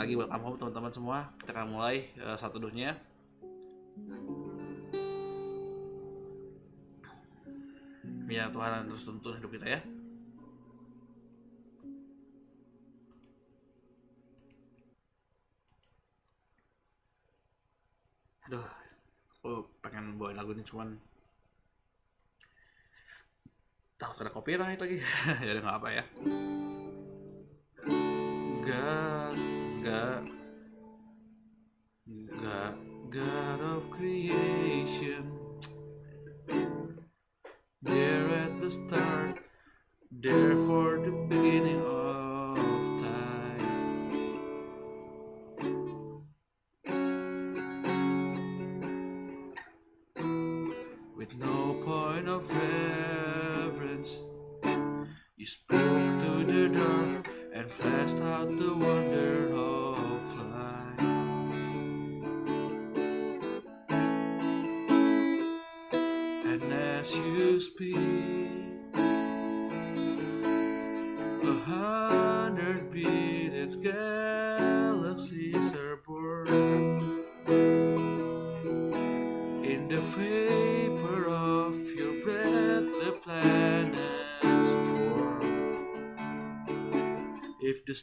lagi welcome home teman-teman semua. Kita akan mulai uh, satu dunia. Ya Tuhan terus tuntun hidup kita ya. Aduh aku pengen bawain lagu ini cuman tahu kena copyright lagi. Ya nggak apa ya. God, God, God, God of creation. There at the start, there for the beginning of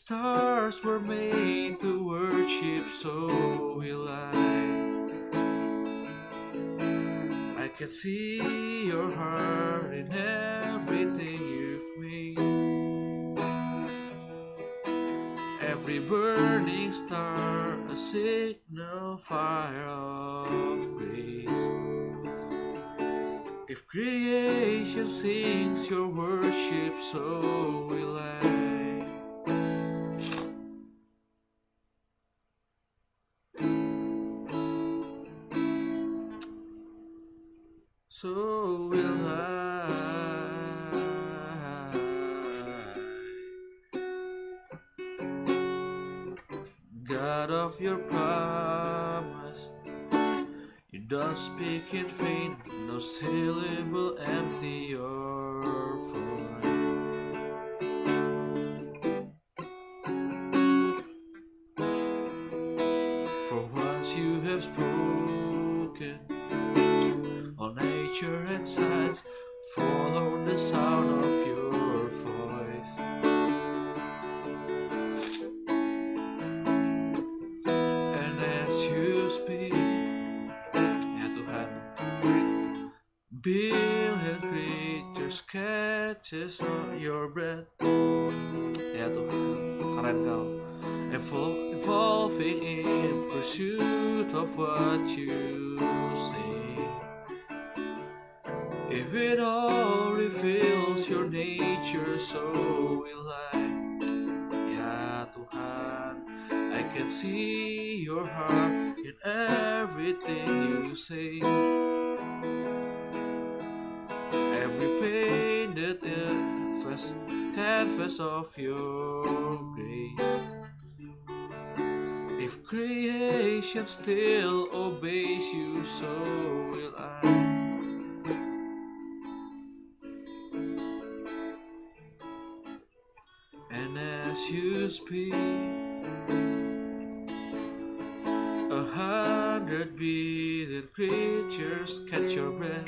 stars were made to worship, so will I. I can see your heart in everything you've made. Every burning star, a signal fire of grace. If creation sings your worship, so will So will I. God of your promise, you don't speak in vain, no syllable empty your voice. Creation still obeys you, so will I. And as you speak, a hundred billion creatures catch your breath,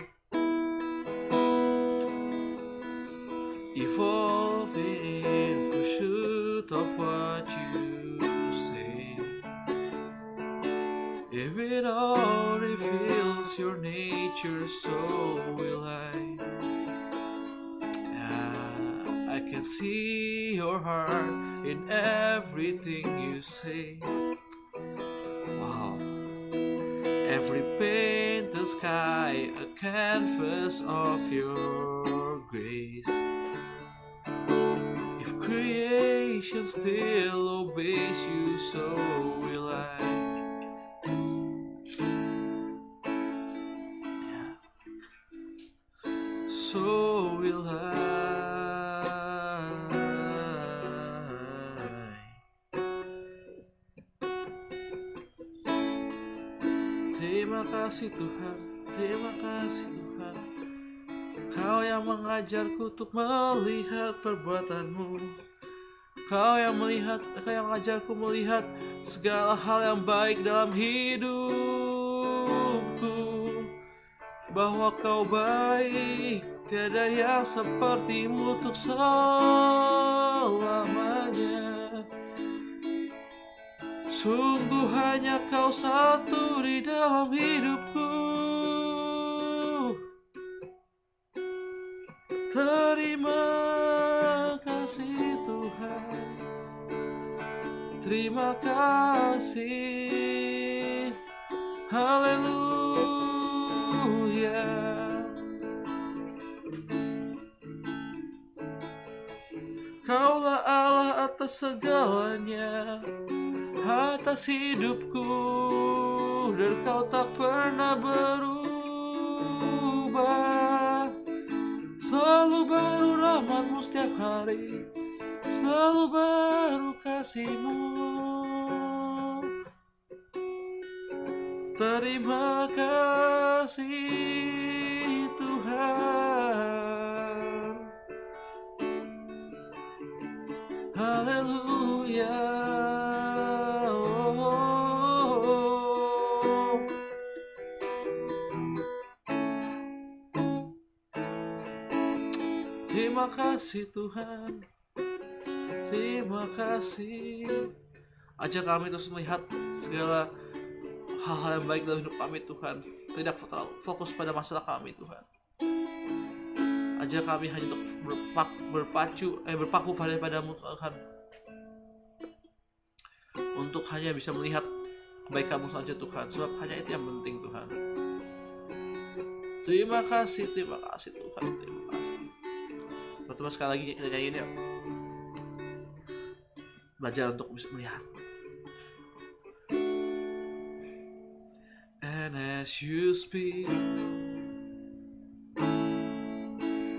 If it all reveals your nature, so will I. Ah, I can see your heart in everything you say. Wow. Every painted sky, a canvas of your grace. If creation still obeys you, so will I. mengajarku untuk melihat perbuatanmu. Kau yang melihat, kau yang ajarku melihat segala hal yang baik dalam hidupku. Bahwa kau baik, tiada yang sepertimu untuk selamanya. Sungguh hanya kau satu di dalam hidupku. Terima kasih Tuhan. Terima kasih. Haleluya. Kaulah Allah atas segalanya Atas hidupku Dan kau tak pernah berubah Selalu baru rahmatmu setiap hari. Selalu baru kasihmu. Terima kasih Tuhan. Haleluya kasih Tuhan. Terima kasih. Ajak kami terus melihat segala hal-hal yang baik dalam hidup kami Tuhan. Tidak fokus pada masalah kami Tuhan. Ajak kami hanya untuk berpak, berpacu eh berpaku pada padamu Tuhan. Untuk hanya bisa melihat kebaikanmu saja Tuhan. Sebab hanya itu yang penting Tuhan. Terima kasih, terima kasih Tuhan, terima kasih. Pertama sekali lagi kita nyanyiin yuk. Belajar untuk bisa melihat. And as you speak,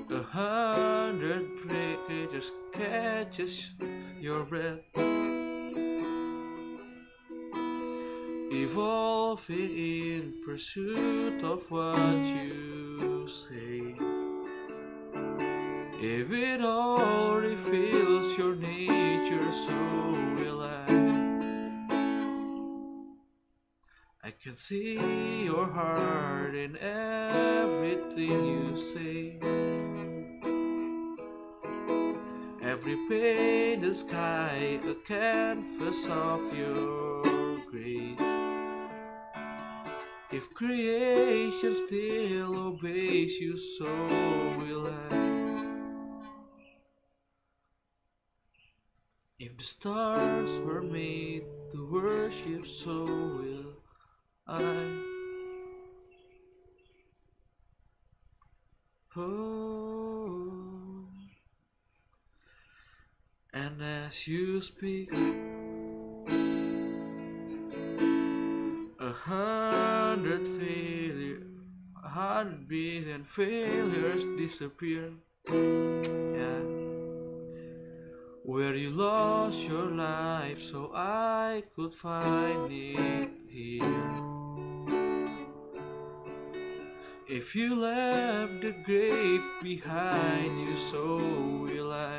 a hundred creatures catches your breath. Evolving in pursuit of what you say. If it all reveals your nature, so I. I can see your heart in everything you say. Every pain the sky, a canvas of your grace. If creation still obeys you, so will I. the stars were made to worship, so will I. Oh, and as you speak, a hundred failure, a hundred billion failures disappear. Where you lost your life, so I could find it here. If you left the grave behind you, so will I.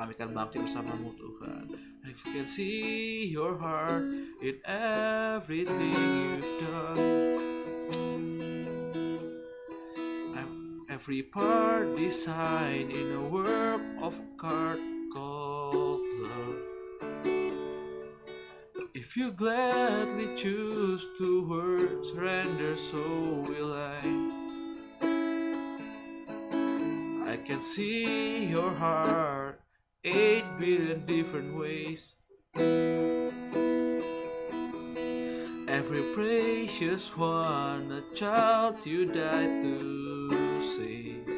Kami akan bakti bersamamu Tuhan. I can see your heart in everything you've done. Every part designed in a work of art called love. If you gladly choose to wor- surrender, so will I. I can see your heart eight billion different ways. Every precious one, a child you died to save.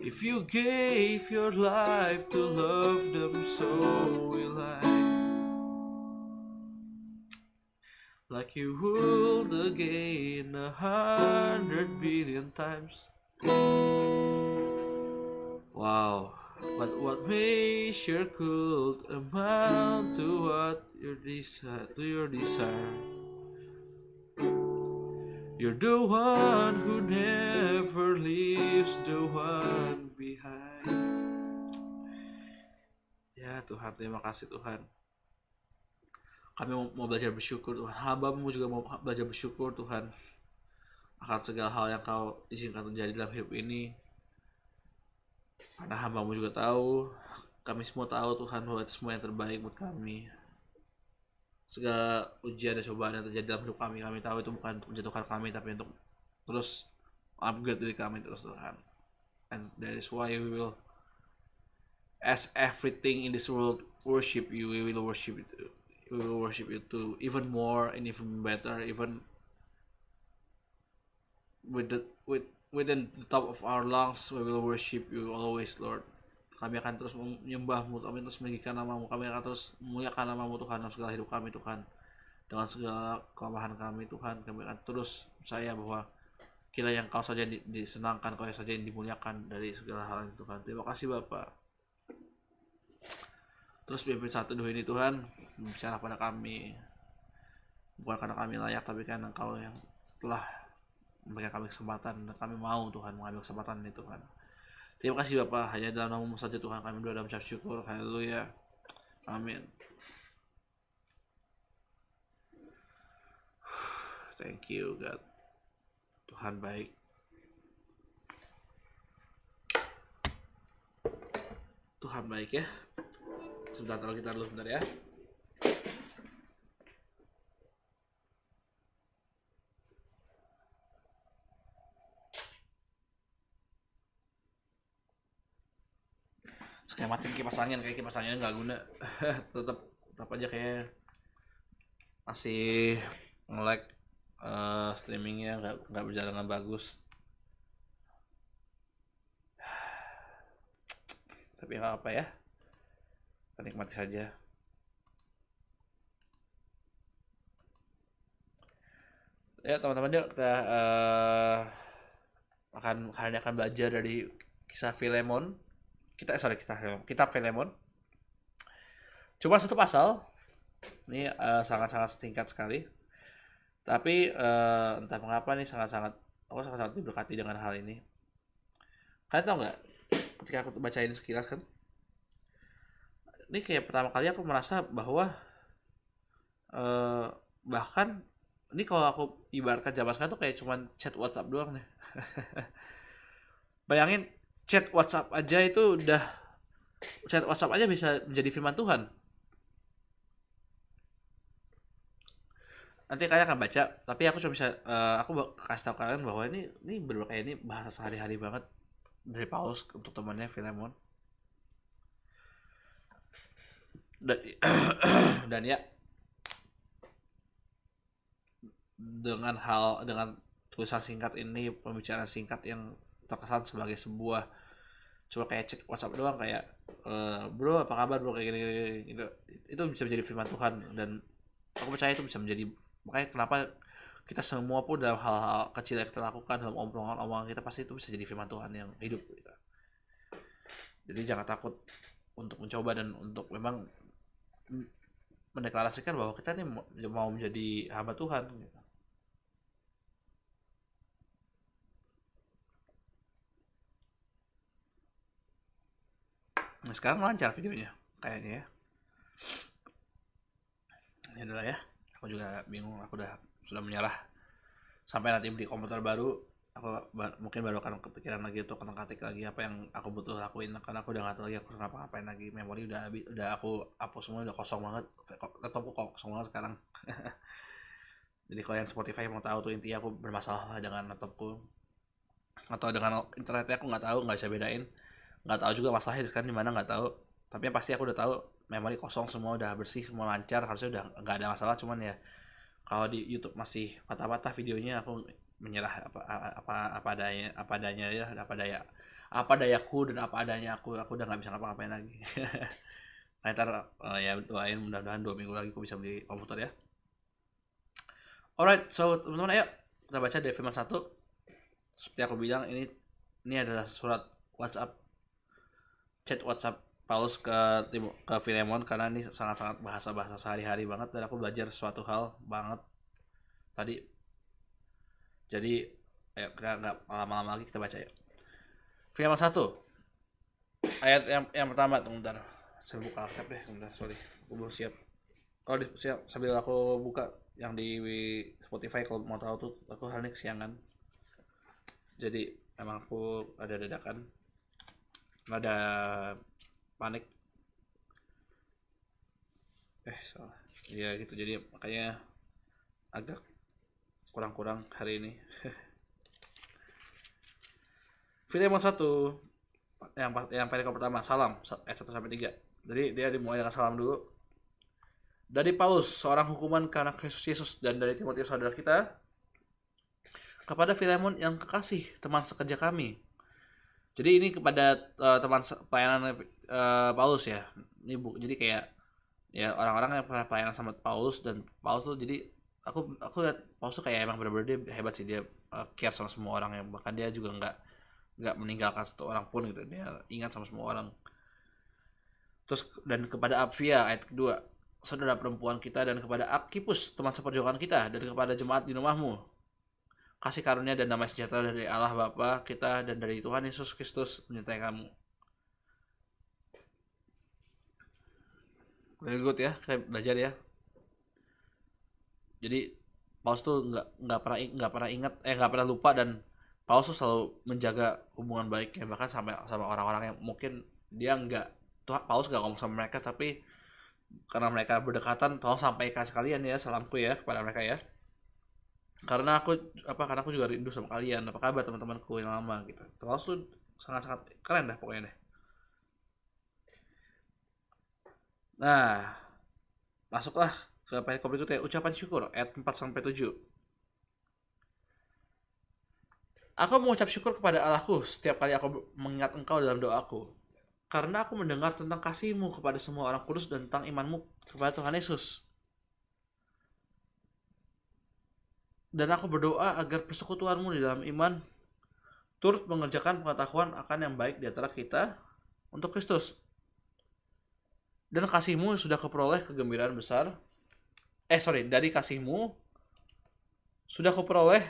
If you gave your life to love them, so will I. Like you would again a hundred billion times. Wow, but what measure could amount to what your desire to your desire? You're the one who never leaves the one behind. Ya Tuhan, terima kasih Tuhan. Kami mau, belajar bersyukur Tuhan. Hambamu juga mau belajar bersyukur Tuhan. Akan segala hal yang kau izinkan terjadi dalam hidup ini. Karena hambamu juga tahu, kami semua tahu Tuhan bahwa itu semua yang terbaik buat kami. Segala ujian dan cobaan yang terjadi dalam hidup kami, kami tahu itu bukan untuk menjatuhkan kami, tapi untuk terus upgrade diri kami terus Tuhan. And that is why we will as everything in this world worship you. We will worship you. We will worship you too. Even more and even better. Even with the with within the top of our lungs we will worship you always Lord kami akan terus menyembahmu kami terus meninggikan namamu kami akan terus memuliakan namamu Tuhan dalam segala hidup kami Tuhan. Dengan segala kelemahan kami Tuhan kami akan terus percaya bahwa kira yang kau saja disenangkan kau saja yang dimuliakan dari segala hal itu Tuhan. Terima kasih Bapak. Terus pimpin satu dua ini Tuhan bicara pada kami. Bukan karena kami layak tapi karena Engkau yang telah memberikan kami kesempatan dan kami mau Tuhan mengambil kesempatan ini Tuhan. Terima kasih Bapak hanya dalam namamu saja Tuhan kami berdoa dan syukur. Haleluya. Amin. Thank you God. Tuhan baik. Tuhan baik ya sebentar kita dulu sebentar ya kayak matiin kipas angin kayak kipas angin nggak guna. Tetap tetap aja kayak masih nge-lag uh, streamingnya nggak nggak berjalan dengan bagus. Tapi nggak apa ya nikmati saja. Ya teman-teman yuk kita uh, akan akan belajar dari kisah Filemon kita eh, sorry kita kitab Filemon cuma satu pasal. Ini uh, sangat-sangat singkat sekali. Tapi uh, entah mengapa nih sangat-sangat aku sangat-sangat diberkati dengan hal ini. Kalian tahu nggak ketika aku baca ini sekilas kan ini kayak pertama kali aku merasa bahwa uh, bahkan ini kalau aku ibaratkan zaman tuh kayak cuman chat WhatsApp doang nih. Bayangin chat WhatsApp aja itu udah chat WhatsApp aja bisa menjadi firman Tuhan. Nanti kalian akan baca, tapi aku cuma bisa uh, aku kasih tahu kalian bahwa ini ini benar kayak ini bahasa sehari-hari banget dari Paulus untuk temannya Filemon. dan, dan ya dengan hal dengan tulisan singkat ini pembicaraan singkat yang terkesan sebagai sebuah cuma kayak cek WhatsApp doang kayak e, bro apa kabar bro kayak gini, gini, gini itu bisa menjadi firman Tuhan dan aku percaya itu bisa menjadi makanya kenapa kita semua pun dalam hal-hal kecil yang kita lakukan dalam omongan omongan kita pasti itu bisa jadi firman Tuhan yang hidup gitu. jadi jangan takut untuk mencoba dan untuk memang mendeklarasikan bahwa kita ini mau menjadi hamba Tuhan gitu. Nah sekarang lancar videonya kayaknya ya. Ini adalah ya. Aku juga bingung. Aku udah sudah menyerah. Sampai nanti beli komputer baru aku mungkin baru akan kepikiran lagi untuk ketik lagi apa yang aku butuh lakuin karena aku udah nggak tahu lagi aku ngapa-ngapain lagi memori udah habis udah aku hapus semua udah kosong banget laptopku kok kosong banget sekarang jadi kalau yang Spotify mau tahu tuh intinya aku bermasalah dengan laptopku atau dengan internetnya aku nggak tahu nggak bisa bedain nggak tahu juga masalahnya kan di mana nggak tahu. Tapi yang pasti aku udah tahu memori kosong semua udah bersih semua lancar. Harusnya udah nggak ada masalah cuman ya kalau di YouTube masih patah-patah videonya aku menyerah apa apa apa adanya apa adanya ya apa daya apa dayaku dan apa adanya aku aku udah nggak bisa ngapa-ngapain lagi. Nah, ntar uh, ya doain mudah-mudahan dua minggu lagi aku bisa beli komputer ya. Alright so teman-teman ayo kita baca dari firman satu. Seperti aku bilang ini ini adalah surat WhatsApp chat WhatsApp Paulus ke ke Filemon karena ini sangat-sangat bahasa-bahasa sehari-hari banget dan aku belajar suatu hal banget tadi. Jadi ayo kita nggak lama-lama lagi kita baca ya. Firman satu. Ayat yang yang pertama tunggu bentar. sambil buka Alkitab deh bentar sorry. Aku belum siap. Kalau di siap sambil aku buka yang di Spotify kalau mau tahu tuh aku hari ini kesiangan. Jadi emang aku ada dadakan ada panik. Eh salah. Iya gitu. Jadi makanya agak kurang-kurang hari ini. Filemon 1 yang yang perikop pertama salam. Ayat 1 sampai 3 jadi dia dimulai dengan salam dulu. Dari Paulus seorang hukuman karena Kristus Yesus dan dari Timotius saudara kita. Kepada Filemon yang kekasih teman sekerja kami jadi ini kepada uh, teman pelayanan uh, Paulus ya. Ini bu jadi kayak ya orang-orang yang pernah pelayanan sama Paulus dan Paulus tuh jadi aku aku lihat Paulus tuh kayak emang benar-benar dia hebat sih. Dia uh, care sama semua orang yang bahkan dia juga nggak nggak meninggalkan satu orang pun gitu. Dia ingat sama semua orang. Terus dan kepada Apfia ayat kedua saudara perempuan kita dan kepada Akipus teman seperjuangan kita dan kepada jemaat di rumahmu kasih karunia dan damai sejahtera dari Allah Bapa kita dan dari Tuhan Yesus Kristus menyertai kamu. Very good ya. Kayak belajar ya. Jadi Paus tuh nggak nggak pernah nggak pernah ingat eh nggak pernah lupa dan Paus tuh selalu menjaga hubungan baiknya bahkan sampai sama orang-orang yang mungkin dia nggak tuh Paus nggak ngomong sama mereka tapi karena mereka berdekatan tolong sampaikan sekalian ya salamku ya kepada mereka ya karena aku apa karena aku juga rindu sama kalian apa kabar teman-temanku yang lama gitu Paus tuh sangat-sangat keren dah pokoknya deh Nah, masuklah ke perikop berikutnya ucapan syukur ayat 4 sampai 7. Aku mengucap syukur kepada Allahku setiap kali aku mengingat engkau dalam doaku. Karena aku mendengar tentang kasihmu kepada semua orang kudus dan tentang imanmu kepada Tuhan Yesus. Dan aku berdoa agar persekutuanmu di dalam iman turut mengerjakan pengetahuan akan yang baik di antara kita untuk Kristus. Dan kasihmu sudah keperoleh kegembiraan besar. Eh sorry dari kasihmu sudah keperoleh.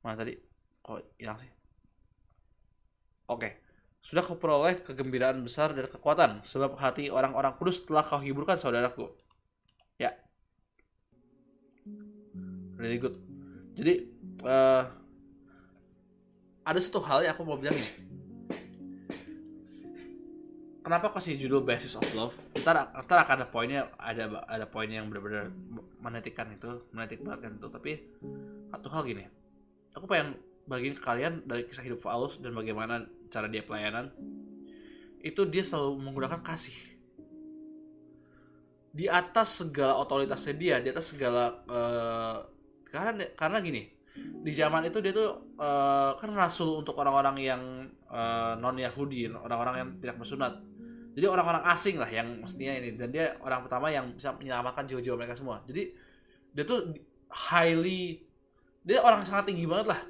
Mana tadi? Kok hilang sih. Oke. Sudah keperoleh kegembiraan besar dan kekuatan sebab hati orang-orang kudus telah kau hiburkan saudaraku really good. Jadi uh, ada satu hal yang aku mau bilang nih. Kenapa kasih judul Basis of Love? Ntar ntar akan ada poinnya ada ada poin yang benar-benar menetikan itu menetik banget kan itu. Tapi satu hal gini. Aku pengen bagiin ke kalian dari kisah hidup Paulus dan bagaimana cara dia pelayanan. Itu dia selalu menggunakan kasih. Di atas segala otoritasnya dia di atas segala uh, karena karena gini di zaman itu dia tuh uh, kan rasul untuk orang-orang yang uh, non Yahudi orang-orang yang tidak bersunat. Jadi orang-orang asing lah yang mestinya ini. Dan dia orang pertama yang bisa menyelamatkan jiwa-jiwa mereka semua. Jadi dia tuh highly dia orang sangat tinggi banget lah.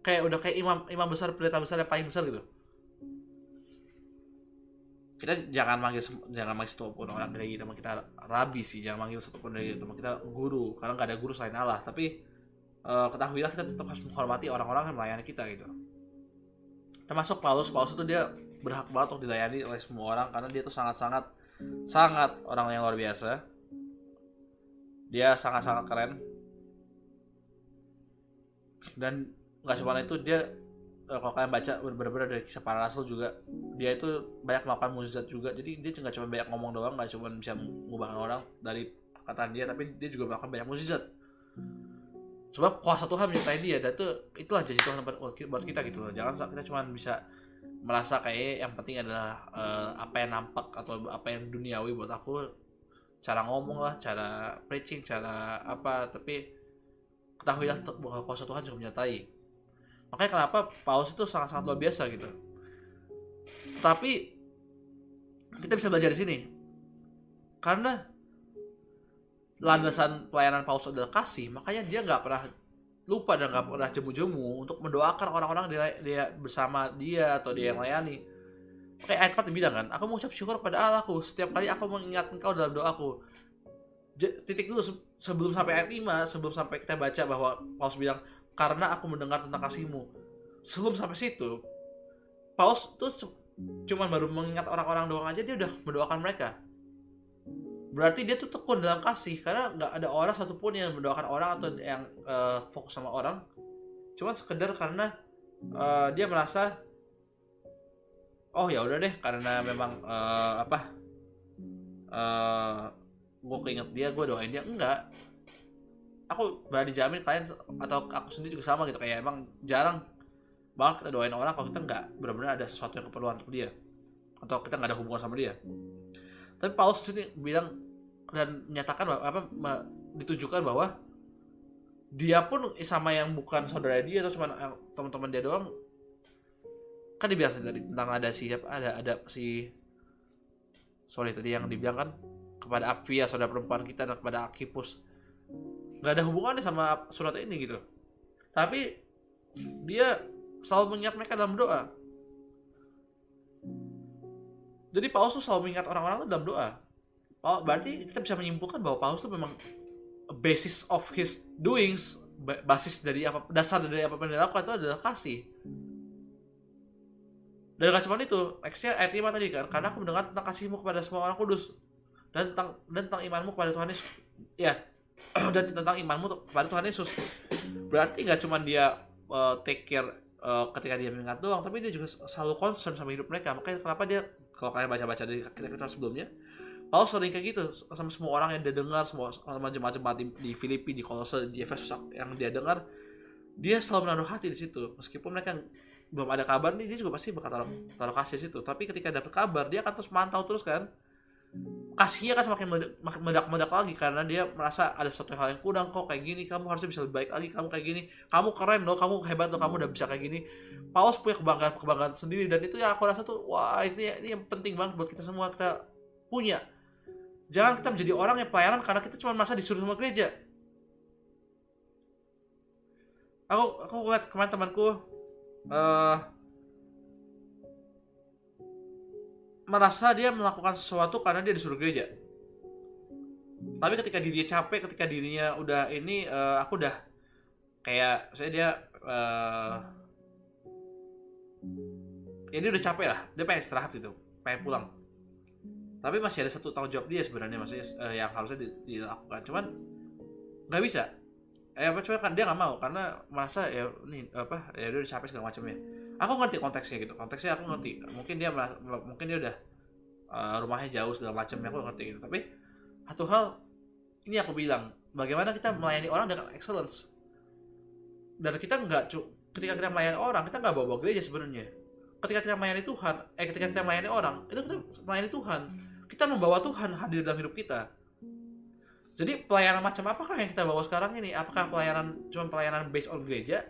Kayak udah kayak imam imam besar pendeta besar yang paling besar gitu kita jangan manggil jangan manggil satu pun orang dari nama kita rabi sih jangan manggil satu pun dari nama kita guru. Karena nggak ada guru selain Allah. Tapi uh, ketahuilah kita tetap harus menghormati orang-orang yang melayani kita gitu. Termasuk Paulus. Paulus itu dia berhak banget untuk dilayani oleh semua orang. Karena dia tuh sangat-sangat sangat orang yang luar biasa. Dia sangat-sangat keren. Dan nggak cuma itu dia kalau kalian baca benar-benar dari kisah para rasul juga dia itu banyak melakukan mujizat juga. Jadi dia nggak cuma banyak ngomong doang nggak cuma bisa mengubahkan orang dari perkataan dia tapi dia juga melakukan banyak mujizat. Sebab kuasa Tuhan menyertai dia dan itu itulah jadi Tuhan buat kita gitu loh. Jangan kita cuma bisa merasa kayak yang penting adalah uh, apa yang nampak atau apa yang duniawi buat aku. Cara ngomong lah cara preaching cara apa tapi ketahuilah bahwa kuasa Tuhan juga menyertai makanya kenapa paus itu sangat-sangat luar biasa gitu. Tapi kita bisa belajar di sini. Karena landasan pelayanan paus adalah kasih makanya dia nggak pernah lupa dan gak pernah jemu-jemu untuk mendoakan orang-orang dia, dia bersama dia atau dia yang layani. Oke, ayat 4 bilang kan, aku mengucap syukur kepada Allahku setiap kali aku mengingat engkau dalam doaku. J titik dulu sebelum sampai ayat 5, sebelum sampai kita baca bahwa Paulus bilang, karena aku mendengar tentang kasihmu. Sebelum sampai situ, Paulus tuh cuman baru mengingat orang-orang doang aja dia udah mendoakan mereka. Berarti dia tuh tekun dalam kasih karena nggak ada orang satupun yang mendoakan orang atau yang uh, fokus sama orang. Cuman sekedar karena uh, dia merasa oh ya udah deh karena memang uh, apa uh, gue keinget dia gue doain dia. Enggak aku berani jamin kalian atau aku sendiri juga sama gitu. Kayak emang jarang banget kita doain orang kalau kita nggak benar-benar ada sesuatu yang keperluan untuk dia. Atau kita nggak ada hubungan sama dia. Tapi Paulus sini bilang dan menyatakan bahwa apa ditujukan bahwa dia pun sama yang bukan saudara dia atau cuma teman-teman dia doang kan dibilang tadi tentang ada si ada ada si sorry tadi yang dibilang kan kepada Apia saudara perempuan kita dan kepada Akipus nggak ada hubungannya sama surat ini gitu tapi dia selalu mengingat mereka dalam doa jadi Paulus tuh selalu mengingat orang-orang dalam doa. Oh, berarti kita bisa menyimpulkan bahwa Paulus tuh memang basis of his doings, basis dari apa dasar dari apa yang dilakukan itu adalah kasih. Gak cuma itu, nextnya ayat 5 tadi kan, karena aku mendengar tentang kasihmu kepada semua orang kudus dan tentang dan tentang imanmu kepada Tuhan Yesus. Ya, dan tentang imanmu kepada Tuhan Yesus. Berarti gak cuma dia uh, take care uh, ketika dia mengingat doang, tapi dia juga selalu concern sama hidup mereka. Makanya kenapa dia kalau kalian baca-baca dari kita sebelumnya Paulus sering kayak gitu sama semua orang yang dia dengar semua macam-macam di, di Filipi di Kolose di Efesus yang dia dengar dia selalu menaruh hati di situ meskipun mereka belum ada kabar nih dia juga pasti bakal taruh, taruh kasih situ tapi ketika dapat kabar dia akan terus mantau terus kan kasihnya kan semakin meledak-meledak lagi karena dia merasa ada sesuatu hal yang kurang kok kayak gini kamu harusnya bisa lebih baik lagi kamu kayak gini. Kamu keren loh kamu hebat loh kamu udah bisa kayak gini. Paus punya kebanggaan kebanggaan sendiri dan itu ya aku rasa tuh wah ini ini yang penting banget buat kita semua kita punya. Jangan kita menjadi orang yang pelayanan karena kita cuma masa disuruh sama gereja. Aku aku lihat kemarin temanku uh, merasa dia melakukan sesuatu karena dia disuruh gereja. Tapi ketika dirinya capek, ketika dirinya udah ini, uh, aku udah kayak saya dia, uh, ya dia udah capek lah, dia pengen istirahat gitu, pengen pulang. Tapi masih ada satu tanggung jawab dia sebenarnya, maksudnya uh, yang harusnya dilakukan. Cuman nggak bisa. Eh apa cuma kan dia nggak mau karena merasa ya ini apa ya dia udah capek segala macamnya aku ngerti konteksnya gitu konteksnya aku ngerti. Mungkin dia mungkin dia udah uh, rumahnya jauh segala macam aku ngerti gitu. Tapi satu hal ini aku bilang bagaimana kita melayani orang dengan excellence? Dan kita nggak ketika kita melayani orang kita nggak bawa bawa gereja sebenarnya. Ketika kita melayani Tuhan eh ketika kita melayani orang itu kita melayani Tuhan. Kita membawa Tuhan hadir dalam hidup kita. Jadi pelayanan macam apakah yang kita bawa sekarang ini? Apakah pelayanan cuma pelayanan based on gereja?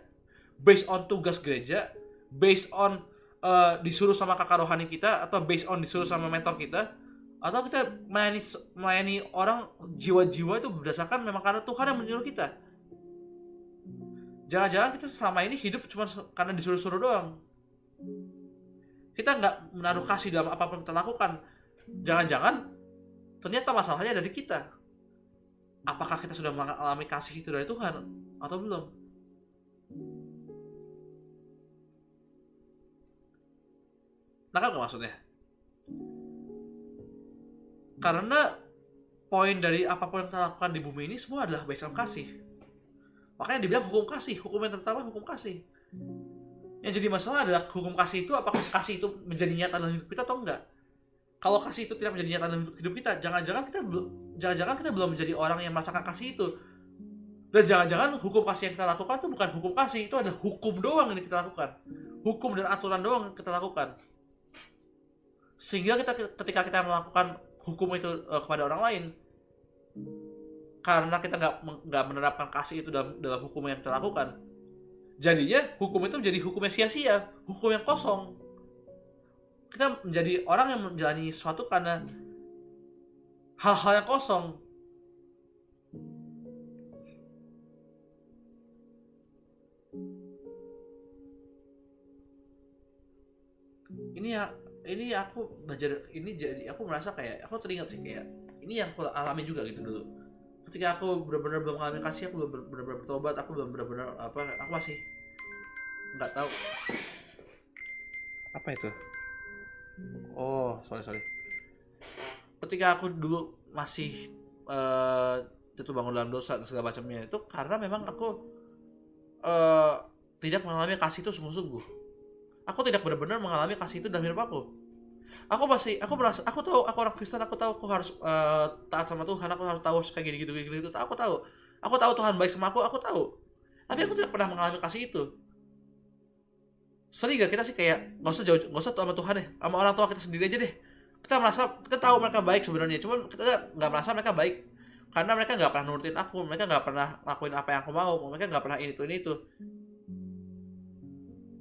Based on tugas gereja based on uh, disuruh sama kakak rohani kita atau based on disuruh sama mentor kita atau kita melayani melayani orang jiwa-jiwa itu berdasarkan memang karena Tuhan yang menyuruh kita. Jangan-jangan kita selama ini hidup cuma karena disuruh-suruh doang. Kita nggak menaruh kasih dalam apa pun kita lakukan. Jangan-jangan ternyata masalahnya dari kita. Apakah kita sudah mengalami kasih itu dari Tuhan atau belum Nakal gak maksudnya? Karena poin dari apa pun yang kita lakukan di bumi ini semua adalah based on kasih. Makanya dibilang hukum kasih, hukum yang terutama hukum kasih. Yang jadi masalah adalah hukum kasih itu apakah kasih itu menjadi nyata dalam hidup kita atau enggak. Kalau kasih itu tidak menjadi nyata dalam hidup kita, jangan-jangan kita belum jangan-jangan kita belum menjadi orang yang merasakan kasih itu. Dan jangan-jangan hukum kasih yang kita lakukan itu bukan hukum kasih, itu adalah hukum doang yang kita lakukan. Hukum dan aturan doang yang kita lakukan sehingga kita ketika kita melakukan hukum itu uh, kepada orang lain karena kita nggak nggak menerapkan kasih itu dalam dalam hukum yang kita lakukan jadinya hukum itu menjadi hukum yang sia-sia hukum yang kosong. Kita menjadi orang yang menjalani sesuatu karena hal-hal yang kosong. Ini ya ini aku belajar ini jadi aku merasa kayak aku teringat sih kayak ini yang aku alami juga gitu dulu. Ketika aku benar-benar belum mengalami kasih aku belum benar-benar bertobat aku belum benar-benar apa aku masih nggak tahu. Apa itu? Oh sorry sorry. Ketika aku dulu masih uh, bangun dalam dosa dan segala macamnya itu karena memang aku uh, tidak mengalami kasih itu sungguh-sungguh. Aku tidak benar-benar mengalami kasih itu dalam hidup aku aku masih aku merasa aku tahu aku orang Kristen aku tahu aku harus uh, taat sama Tuhan aku harus tahu kayak gini gitu gitu, gitu aku tahu. Aku tahu Tuhan baik sama aku aku tahu. Tapi aku tidak pernah mengalami kasih itu. Sering gak kita sih kayak gak usah jauh gak usah sama Tuhan deh. Sama orang tua kita sendiri aja deh. Kita merasa kita tahu mereka baik sebenarnya. Cuman kita nggak merasa mereka baik. Karena mereka nggak pernah nurutin aku mereka nggak pernah lakuin apa yang aku mau mereka nggak pernah ini itu ini itu.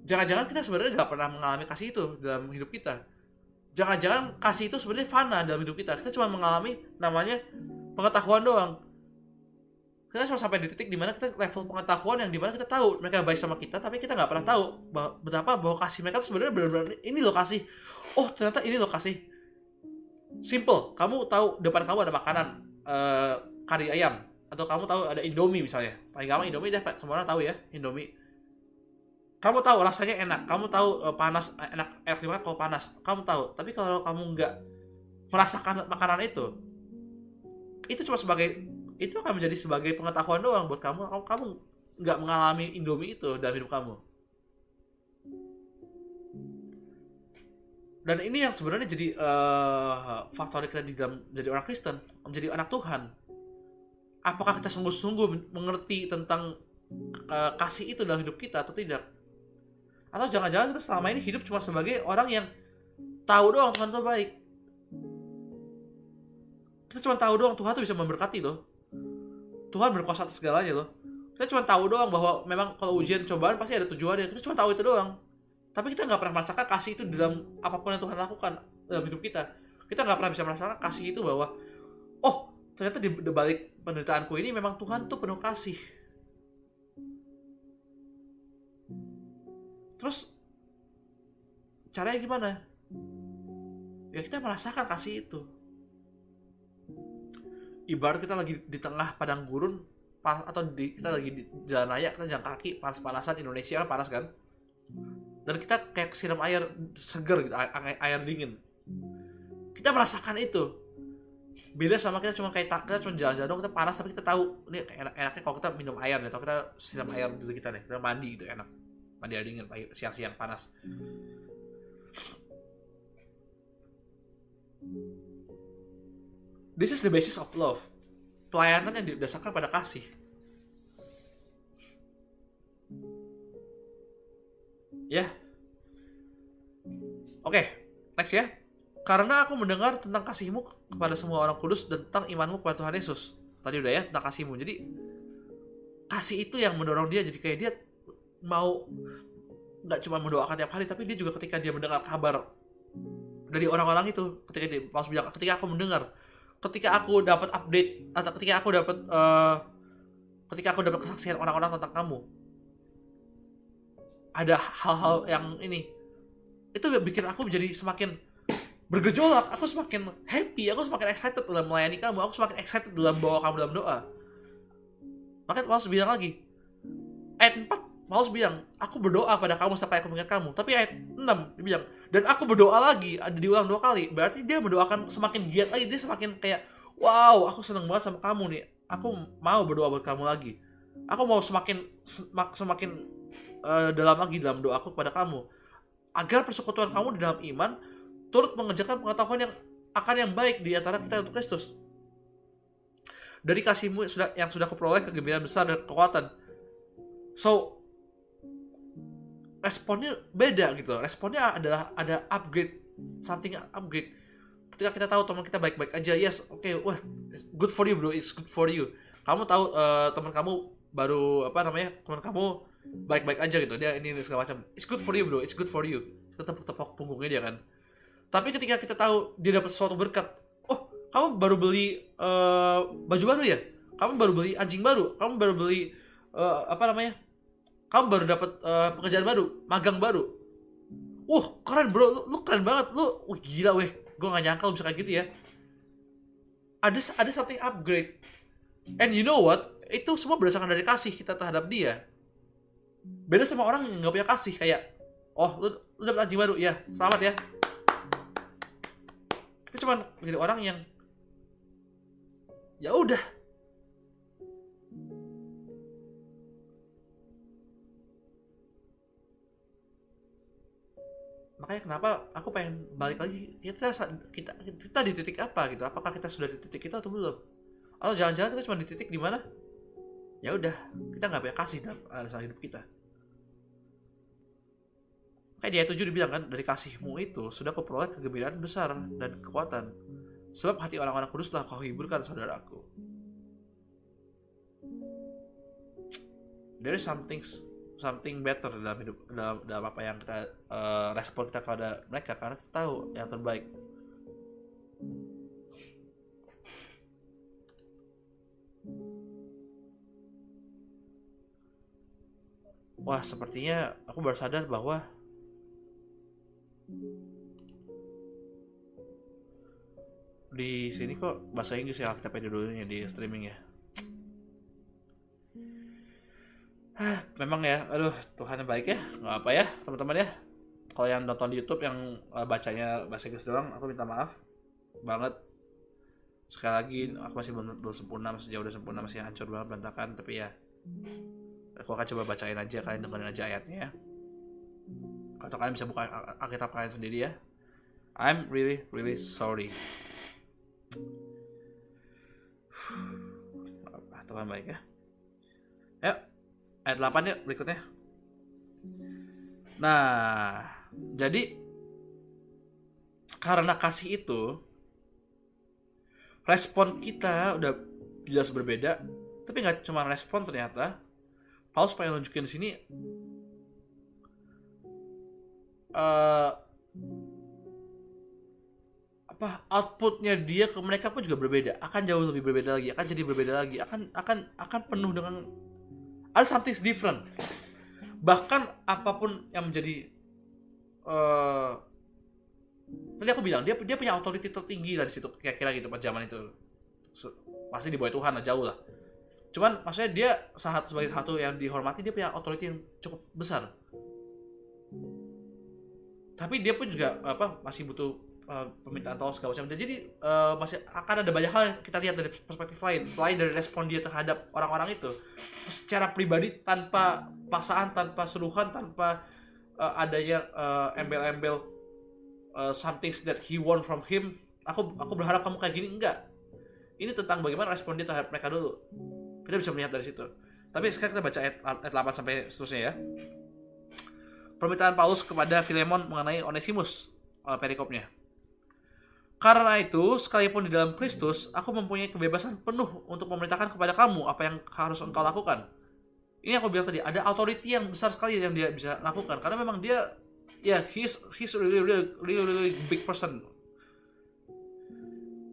Jangan-jangan kita sebenarnya nggak pernah mengalami kasih itu dalam hidup kita jangan-jangan kasih itu sebenarnya fana dalam hidup kita. Kita cuma mengalami namanya pengetahuan doang. Kita cuma sampai di titik di mana kita level pengetahuan yang di mana kita tahu mereka baik sama kita tapi kita nggak pernah tahu betapa bahwa kasih mereka itu sebenarnya benar-benar ini loh kasih oh ternyata ini loh kasih simple. Kamu tahu depan kamu ada makanan uh, kari ayam. Atau kamu tahu ada Indomie misalnya. Paling gampang Indomie deh semua orang tahu ya Indomie kamu tahu rasanya enak. Kamu tahu uh, panas enak. Enak gimana kalau panas? Kamu tahu. Tapi kalau kamu nggak merasakan makanan itu itu cuma sebagai itu akan menjadi sebagai pengetahuan doang buat kamu. Kamu kamu nggak mengalami Indomie itu dalam hidup kamu. Dan ini yang sebenarnya jadi uh, faktor kita di dalam jadi orang Kristen menjadi anak Tuhan. Apakah kita sungguh-sungguh mengerti tentang uh, kasih itu dalam hidup kita atau tidak atau jangan-jangan kita selama ini hidup cuma sebagai orang yang tahu doang Tuhan itu baik. Kita cuma tahu doang Tuhan tuh bisa memberkati loh. Tuhan berkuasa atas segalanya loh. Kita cuma tahu doang bahwa memang kalau ujian cobaan pasti ada tujuannya. Kita cuma tahu itu doang. Tapi kita nggak pernah merasakan kasih itu dalam apa pun yang Tuhan lakukan dalam hidup kita. Kita nggak pernah bisa merasakan kasih itu bahwa oh ternyata di balik penderitaanku ini memang Tuhan tuh penuh kasih terus caranya gimana? Ya kita merasakan kasih itu. Ibarat kita lagi di tengah padang gurun atau di, kita lagi di jalan raya kita jalan kaki panas-panasan Indonesia kan panas kan? Dan kita kayak siram air seger gitu air, air dingin. Kita merasakan itu. Beda sama kita cuma kayak kita cuma jalan-jalan kita panas tapi kita tahu ini enak enaknya kalau kita minum air nih atau kita siram air dulu kita nih kita mandi gitu enak mandi air dingin siang-siang panas this is the basis of love pelayanan yang didasarkan pada kasih ya Oke, okay, next ya. Karena aku mendengar tentang kasihmu kepada semua orang kudus dan tentang imanmu kepada Tuhan Yesus. Tadi udah ya tentang kasihmu. Jadi kasih itu yang mendorong dia jadi kayak dia mau nggak cuma mendoakan tiap hari tapi dia juga ketika dia mendengar kabar dari orang-orang itu ketika dia Paulus bilang ketika aku mendengar ketika aku dapat update atau ketika aku dapat uh, ketika aku dapat kesaksian orang-orang tentang kamu ada hal-hal yang ini. Itu bikin aku menjadi semakin bergejolak aku semakin happy aku semakin excited dalam melayani kamu aku semakin excited dalam bawa kamu dalam doa. Makanya Paulus bilang lagi ayat 4 Paulus bilang aku berdoa pada kamu sampai aku mengingat kamu. Tapi ayat 6 dia bilang dan aku berdoa lagi ada diulang dua kali. Berarti dia mendoakan semakin giat lagi dia semakin kayak wow aku seneng banget sama kamu nih. Aku mau berdoa buat kamu lagi. Aku mau semakin semakin uh, dalam lagi dalam doaku kepada kamu. Agar persekutuan kamu di dalam iman turut mengerjakan pengetahuan yang akan yang baik di antara kita untuk Kristus. Dari kasihmu yang sudah yang sudah kuperoleh kegembiraan besar dan kekuatan. So responnya beda gitu. Responnya adalah ada upgrade, something upgrade. Ketika kita tahu teman kita baik-baik aja, yes, oke, okay, wah, good for you bro, it's good for you. Kamu tahu uh, teman kamu baru apa namanya teman kamu baik-baik aja gitu dia ini, ini segala macam it's good for you bro it's good for you kita tepuk-tepuk punggungnya dia kan tapi ketika kita tahu dia dapat suatu berkat oh kamu baru beli uh, baju baru ya kamu baru beli anjing baru kamu baru beli uh, apa namanya kamu baru dapat uh, pekerjaan baru magang baru? Wah keren bro. Lu, lu keren banget. Lu wah gila weh. Gue gak nyangka lu bisa kayak gitu ya. Ada ada something upgrade. And you know what? Itu semua berdasarkan dari kasih kita terhadap dia. Beda sama orang yang nggak punya kasih kayak oh lu lu dapet anjing baru. Ya selamat ya. Kita cuma jadi orang yang ya udah makanya kenapa aku pengen balik lagi? Kita kita kita di titik apa gitu? Apakah kita sudah di titik itu atau belum? Atau jangan-jangan kita cuma di titik di mana? Ya udah kita nggak banyak kasih dalam alasan hidup kita. Kayak dia tujuh dibilang kan dari kasihmu itu sudah kau peroleh kegembiraan besar dan kekuatan. Sebab hati orang-orang kudus telah kau hiburkan saudaraku. There is something something better dalam hidup dalam, dalam apa yang kita uh, respon kita kepada mereka karena kita tahu yang terbaik. Wah sepertinya aku baru sadar bahwa di sini kok bahasa Inggris ya kita pede dulunya di streaming ya memang ya aduh Tuhan yang baik ya. Nggak apa ya teman-teman ya. Kalau yang nonton di YouTube yang uh, bacanya bahasa Inggris doang aku minta maaf banget. Sekali lagi aku masih belum, belum sempurna masih jauh dari sempurna masih hancur banget berantakan tapi ya. Aku akan coba bacain aja kalian dengerin aja ayatnya ya. Atau kalian bisa buka Alkitab kalian sendiri ya. I'm really really sorry. Tuhan baik ya ayat 8 ya berikutnya. Nah, jadi karena kasih itu respon kita udah jelas berbeda, tapi nggak cuma respon ternyata. Paulus pengen nunjukin di sini uh, apa outputnya dia ke mereka pun juga berbeda akan jauh lebih berbeda lagi akan jadi berbeda lagi akan akan akan penuh dengan ada something different. Bahkan apa pun yang menjadi uh, tadi aku bilang dia dia punya otoriti tertinggi lah di situ kira-kira gitu pada zaman itu. Pasti di bawah Tuhan lah jauh lah. Cuman maksudnya dia saat sebagai satu yang dihormati dia punya otoriti yang cukup besar. Tapi dia pun juga apa masih butuh uh, permintaan tolong segala macam. Jadi uh, masih akan ada banyak hal yang kita lihat dari perspektif lain selain dari respon dia terhadap orang-orang itu secara pribadi tanpa paksaan, tanpa suruhan, tanpa uh, adanya embel-embel uh, something that he want from him. Aku aku berharap kamu kayak gini enggak. Ini tentang bagaimana respon dia terhadap mereka dulu. Kita bisa melihat dari situ. Tapi sekarang kita baca ayat, ayat 8 sampai seterusnya ya permintaan Paulus kepada Filemon mengenai Onesimus uh, perikopnya. Karena itu, sekalipun di dalam Kristus, aku mempunyai kebebasan penuh untuk memerintahkan kepada kamu apa yang harus engkau lakukan. Ini aku bilang tadi, ada authority yang besar sekali yang dia bisa lakukan. Karena memang dia, ya, yeah, he's, he's really, really, really, really big person.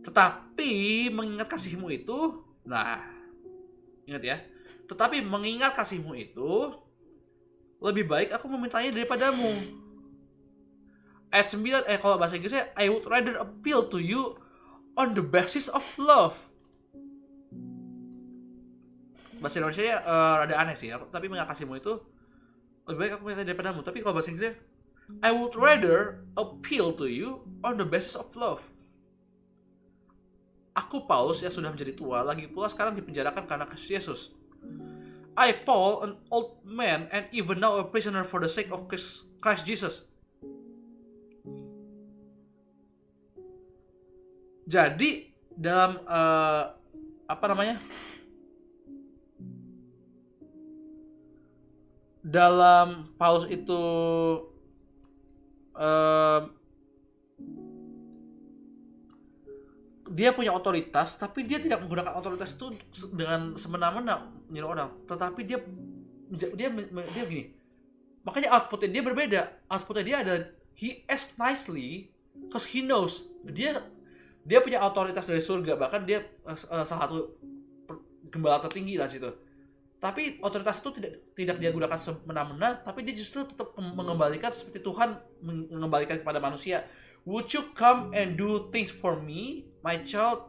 Tetapi, mengingat kasihmu itu, nah, ingat ya, tetapi mengingat kasihmu itu, lebih baik aku memintanya daripadamu. Ayat 9, eh kalau bahasa Inggrisnya, I would rather appeal to you on the basis of love. Bahasa Indonesia uh, rada aneh sih, tapi mengakasimu itu lebih baik aku minta daripadamu. Tapi kalau bahasa Inggrisnya, I would rather appeal to you on the basis of love. Aku Paulus yang sudah menjadi tua, lagi pula sekarang dipenjarakan karena Kristus Yesus I, Paul, an old man, and even now a prisoner for the sake of Christ Jesus. Jadi dalam uh, apa namanya? Dalam Paulus itu uh, dia punya otoritas tapi dia tidak menggunakan otoritas itu dengan semena-mena nyuruh orang. Tetapi dia dia dia gini. Makanya outputnya dia berbeda. Outputnya dia ada he acts nicely cause he knows. Dia dia punya otoritas dari surga bahkan dia uh, salah satu gembala tertinggi lah situ. Tapi otoritas itu tidak tidak dia gunakan semena-mena tapi dia justru tetap mengembalikan seperti Tuhan mengembalikan kepada manusia. Would you come and do things for me my child?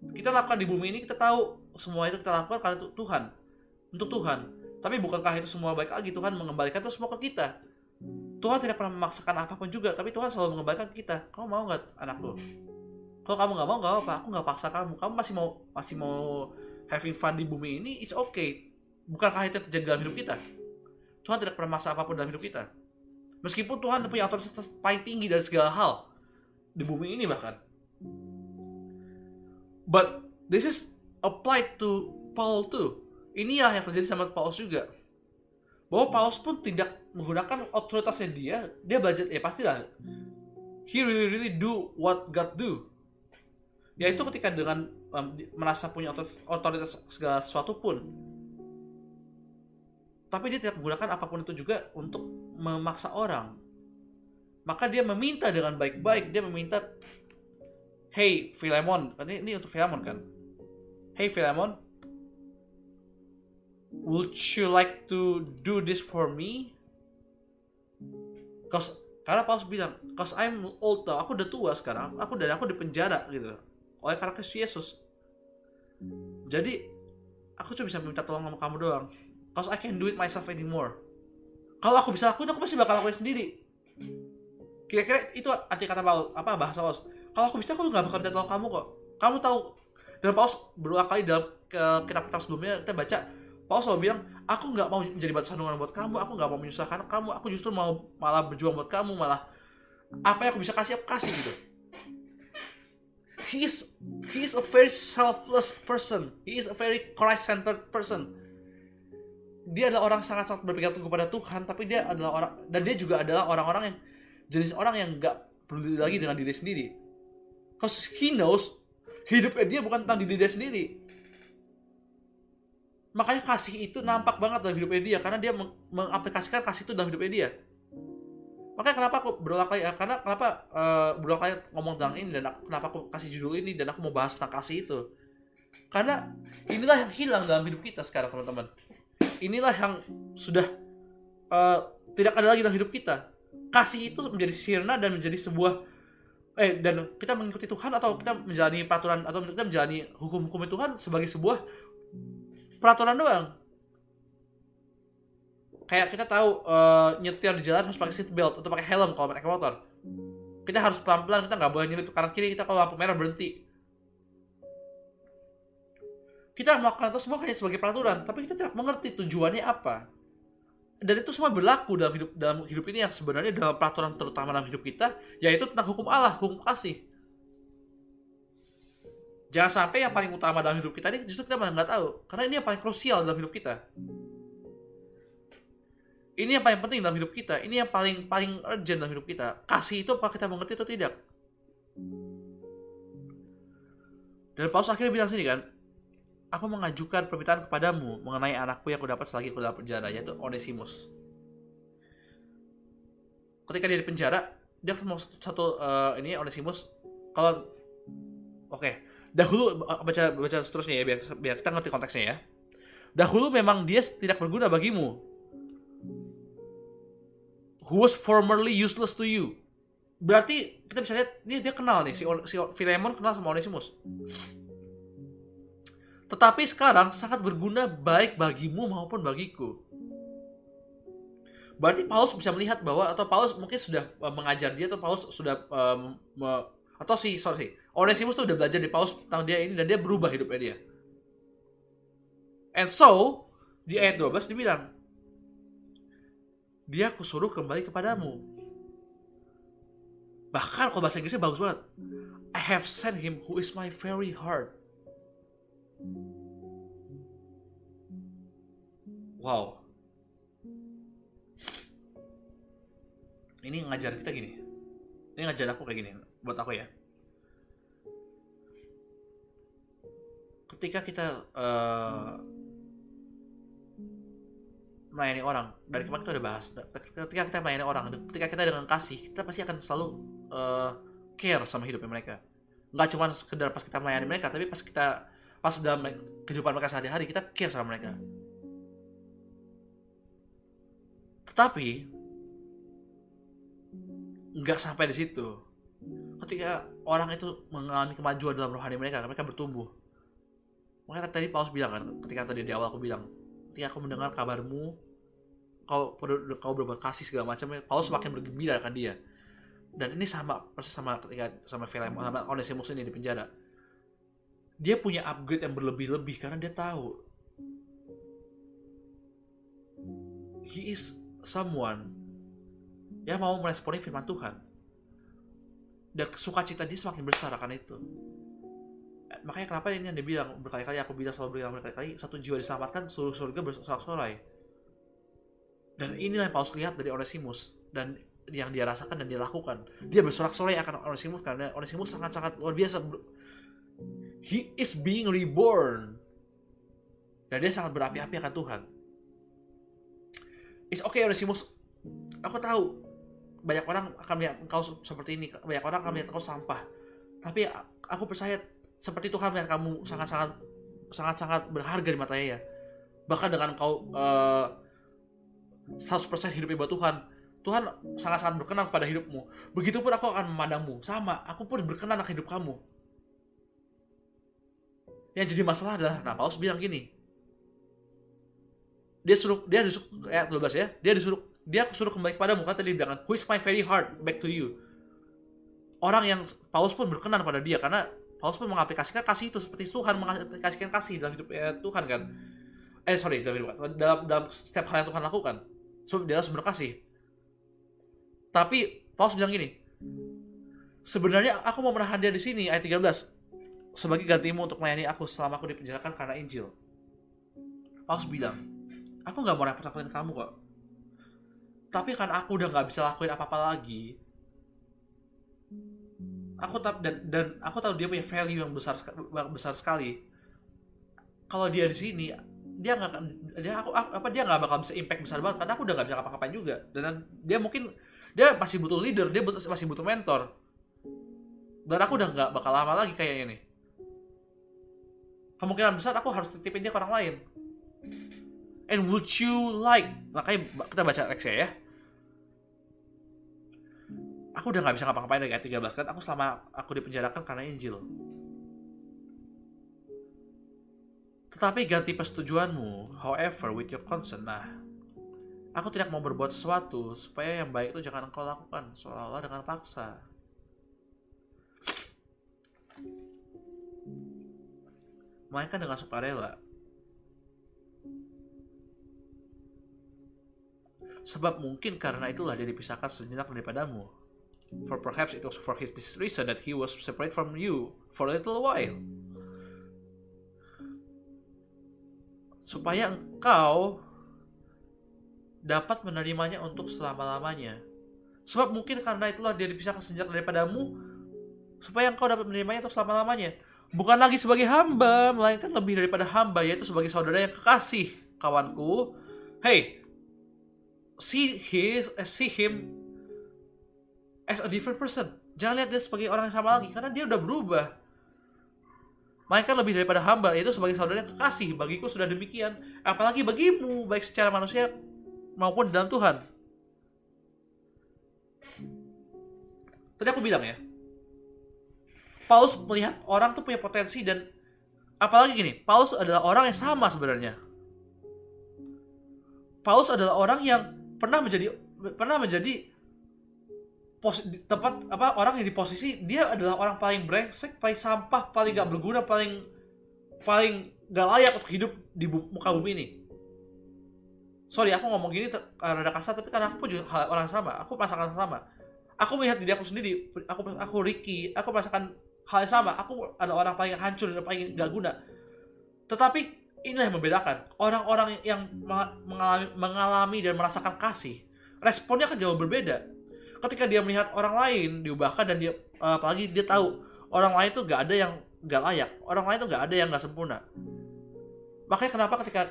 Kita lakukan di bumi ini kita tahu semua itu kita lakukan karena untuk Tuhan. Untuk Tuhan. Tapi bukankah itu semua baik lagi? Tuhan mengembalikan itu semua ke kita Tuhan tidak pernah memaksakan apa pun juga tapi Tuhan selalu mengembalikan kita. Kamu mau nggak anakku kalau kamu nggak mau nggak apa aku nggak paksa kamu. Kamu masih mau masih mau having fun di bumi ini it's okay. Bukankah itu terjadi dalam hidup kita? Tuhan tidak pernah maksa apa pun dalam hidup kita. Meskipun Tuhan punya otoritas paling tinggi dari segala hal di bumi ini bahkan. But this is applied to Paul too. Inilah yang terjadi sama Paulus juga bahwa Paulus pun tidak menggunakan otoritasnya dia. Dia belajar ya pastilah. He really really do what God do. Yaitu ketika dengan um, merasa punya otoritas segala sesuatu pun. Tapi dia tidak menggunakan apa pun itu juga untuk memaksa orang. Maka dia meminta dengan baik-baik. Dia meminta hey Philemon. Ini, ini untuk Philemon kan? Hey Philemon would you like to do this for me? Cause karena Paulus bilang, cause I'm old now, aku udah tua sekarang, aku dan aku di penjara gitu, oleh karena Kristus Yesus. Jadi aku cuma bisa minta tolong sama kamu doang, cause I can't do it myself anymore. Kalau aku bisa lakuin, aku pasti bakal lakuin sendiri. Kira-kira itu arti kata Paulus, apa bahasa Paulus? Kalau aku bisa, aku nggak bakal minta tolong kamu kok. Kamu tahu, dan Paulus berulang kali dalam ke kitab-kitab sebelumnya kita baca Paulus selalu bilang, aku nggak mau menjadi batu sandungan buat kamu, aku nggak mau menyusahkan kamu, aku justru mau malah berjuang buat kamu, malah apa yang aku bisa kasih, aku kasih gitu. He is, a very selfless person. He is a very Christ-centered person. Dia adalah orang sangat-sangat berpegang kepada Tuhan, tapi dia adalah orang dan dia juga adalah orang-orang yang jenis orang yang nggak peduli lagi dengan diri sendiri. Cause he knows hidupnya dia bukan tentang diri dia sendiri, makanya kasih itu nampak banget dalam hidupnya dia karena dia meng mengaplikasikan kasih itu dalam hidupnya dia. Makanya kenapa aku berulang kali ya karena kenapa uh, berulang kali ngomong tentang ini dan aku, kenapa aku kasih judul ini dan aku mau bahas tentang kasih itu. Karena inilah yang hilang dalam hidup kita sekarang teman-teman. Inilah yang sudah uh, tidak ada lagi dalam hidup kita. Kasih itu menjadi sirna dan menjadi sebuah eh dan kita mengikuti Tuhan atau kita menjalani peraturan atau kita menjalani hukum-hukum Tuhan sebagai sebuah peraturan doang. Kayak kita tahu uh, nyetir di jalan harus pakai seat belt atau pakai helm kalau pakai motor. Kita harus pelan-pelan kita nggak boleh nyelip kanan kiri kita kalau lampu merah berhenti. Kita melakukan itu semua hanya sebagai peraturan tapi kita tidak mengerti tujuannya apa. Dan itu semua berlaku dalam hidup dalam hidup ini yang sebenarnya dalam peraturan terutama dalam hidup kita yaitu tentang hukum Allah hukum kasih Jangan sampai yang paling utama dalam hidup kita ini justru kita malah nggak tahu. Karena ini yang paling krusial dalam hidup kita. Ini yang paling penting dalam hidup kita. Ini yang paling paling urgent dalam hidup kita. Kasih itu apa kita mengerti atau tidak? Dan Paulus akhirnya bilang sini kan, aku mengajukan permintaan kepadamu mengenai anakku yang aku dapat selagi aku dalam penjara, yaitu Onesimus. Ketika dia di penjara, dia ketemu satu, uh, ini Onesimus. Kalau oke, okay, dahulu baca baca seterusnya ya biar biar kita ngerti konteksnya ya. Dahulu memang dia tidak berguna bagimu. Who was formerly useless to you. Berarti kita bisa lihat dia dia kenal nih si si Philemon kenal sama Onesimus. Tetapi sekarang sangat berguna baik bagimu maupun bagiku. Berarti Paulus bisa melihat bahwa atau Paulus mungkin sudah uh, mengajar dia atau Paulus sudah um, atau si sorry Onesimus tuh udah belajar di Paulus tentang dia ini dan dia berubah hidupnya dia. And so, di ayat 12 dibilang, dia kusuruh kembali kepadamu. Bahkan kalau bahasa Inggrisnya bagus banget. I have sent him who is my very heart. Wow. Ini ngajar kita gini. Ini ngajar aku kayak gini. Buat aku ya. Ketika kita uh, melayani orang dari kemarin kita udah bahas ketika kita melayani orang ketika kita dengan kasih kita pasti akan selalu uh, care sama hidupnya mereka. Nggak cuma sekedar pas kita melayani mereka tapi pas kita pas dalam kehidupan mereka sehari-hari kita care sama mereka. Tetapi nggak sampai di situ ketika orang itu mengalami kemajuan dalam rohani mereka mereka bertumbuh. Makanya tadi Paulus bilang kan, ketika tadi di awal aku bilang, ketika aku mendengar kabarmu kau kau berbuat kasih segala macam Paulus semakin bergembira akan dia. Dan ini sama persis sama ketika sama film sama Onesimus ini di penjara. Dia punya upgrade yang berlebih-lebih karena dia tahu. He is someone yang mau meresponi firman Tuhan dan sukacita dia semakin besar akan itu makanya kenapa ini yang dia bilang berkali-kali aku bilang selalu bilang berkali-kali satu jiwa diselamatkan seluruh surga bersorak-sorai dan inilah yang Paulus lihat dari Onesimus dan yang dia rasakan dan dia lakukan. Dia bersorak-sorai akan Onesimus karena Onesimus sangat-sangat luar biasa. He is being reborn. Dan dia sangat berapi-api akan Tuhan. It's okay Onesimus. Aku tahu banyak orang akan melihat engkau seperti ini. Banyak orang akan melihat engkau sampah. Tapi aku percaya seperti Tuhan melihat kamu sangat-sangat sangat-sangat berharga di matanya ya. Bahkan dengan engkau uh, 100% hidup buat Tuhan Tuhan sangat-sangat berkenan pada hidupmu begitupun aku akan memandangmu sama aku pun berkenan akan hidup kamu yang jadi masalah adalah nah Paulus bilang gini dia suruh dia disuruh ayat 12 ya dia disuruh dia suruh kembali kepadamu kan tadi bilang who is my very heart? Back to you. Orang yang Paulus pun berkenan pada dia karena Paulus pun mengaplikasikan kasih itu seperti Tuhan mengaplikasikan kasih dalam hidup ya, Tuhan kan? Eh sorry dalam dalam dalam setiap hal yang Tuhan lakukan. So, dia harus berkasih. Tapi Paulus bilang gini sebenarnya aku mau menahan dia di sini ayat 13 sebagai gantimu untuk melayani aku selama aku dipenjarakan karena Injil. Paulus bilang aku nggak mau repot-repotin kamu kok tapi kan aku udah nggak bisa lakuin apa-apa lagi. Aku tak dan dan aku tahu dia punya value yang besar besar sekali. Kalau dia di sini dia nggak dia aku apa dia nggak bakal bisa impact besar banget karena aku udah nggak bisa ngapa-ngapain juga. Dan dia mungkin dia masih butuh leader dia butuh, masih butuh mentor. Dan aku udah nggak bakal lama lagi kayak ini. Kemungkinan besar aku harus titipin dia ke orang lain. And would you like makanya kita baca Rexia ya aku udah nggak bisa ngapa-ngapain dari ayat 13 kan aku selama aku dipenjarakan karena Injil Tetapi ganti persetujuanmu, however, with your consent. Nah, aku tidak mau berbuat sesuatu supaya yang baik itu jangan engkau lakukan, seolah-olah dengan paksa. Melainkan dengan sukarela. Sebab mungkin karena itulah dia dipisahkan sejenak daripadamu. For perhaps it was for his this reason that he was separate from you for a little while. supaya engkau dapat menerimanya untuk selama-lamanya. Sebab mungkin karena itulah dia dipisahkan sejak daripadamu, supaya engkau dapat menerimanya untuk selama-lamanya. Bukan lagi sebagai hamba, melainkan lebih daripada hamba, yaitu sebagai saudara yang kekasih, kawanku. Hey, see, his, eh, see him as a different person. Jangan lihat dia sebagai orang yang sama lagi, karena dia udah berubah Melainkan lebih daripada hamba, yaitu sebagai saudara yang kekasih. Bagiku sudah demikian. Apalagi bagimu, baik secara manusia maupun dalam Tuhan. Tadi aku bilang ya, Paulus melihat orang tuh punya potensi dan apalagi gini, Paulus adalah orang yang sama sebenarnya. Paulus adalah orang yang pernah menjadi pernah menjadi pos, tempat apa orang yang di posisi dia adalah orang paling brengsek, paling sampah, paling gak berguna, paling paling gak layak untuk hidup di bu, muka bumi ini. Sorry, aku ngomong gini karena ada kasar, tapi karena aku juga hal, orang sama. Aku merasakan sama. Aku melihat diri aku sendiri. Aku aku Ricky. Aku merasakan hal yang sama. Aku ada orang paling hancur dan paling gak guna. Tetapi inilah yang membedakan. Orang-orang yang mengalami, mengalami dan merasakan kasih, responnya akan jauh berbeda ketika dia melihat orang lain diubahkan dan dia uh, apalagi dia tahu orang lain tuh gak ada yang gak layak orang lain tuh gak ada yang gak sempurna. Makanya kenapa ketika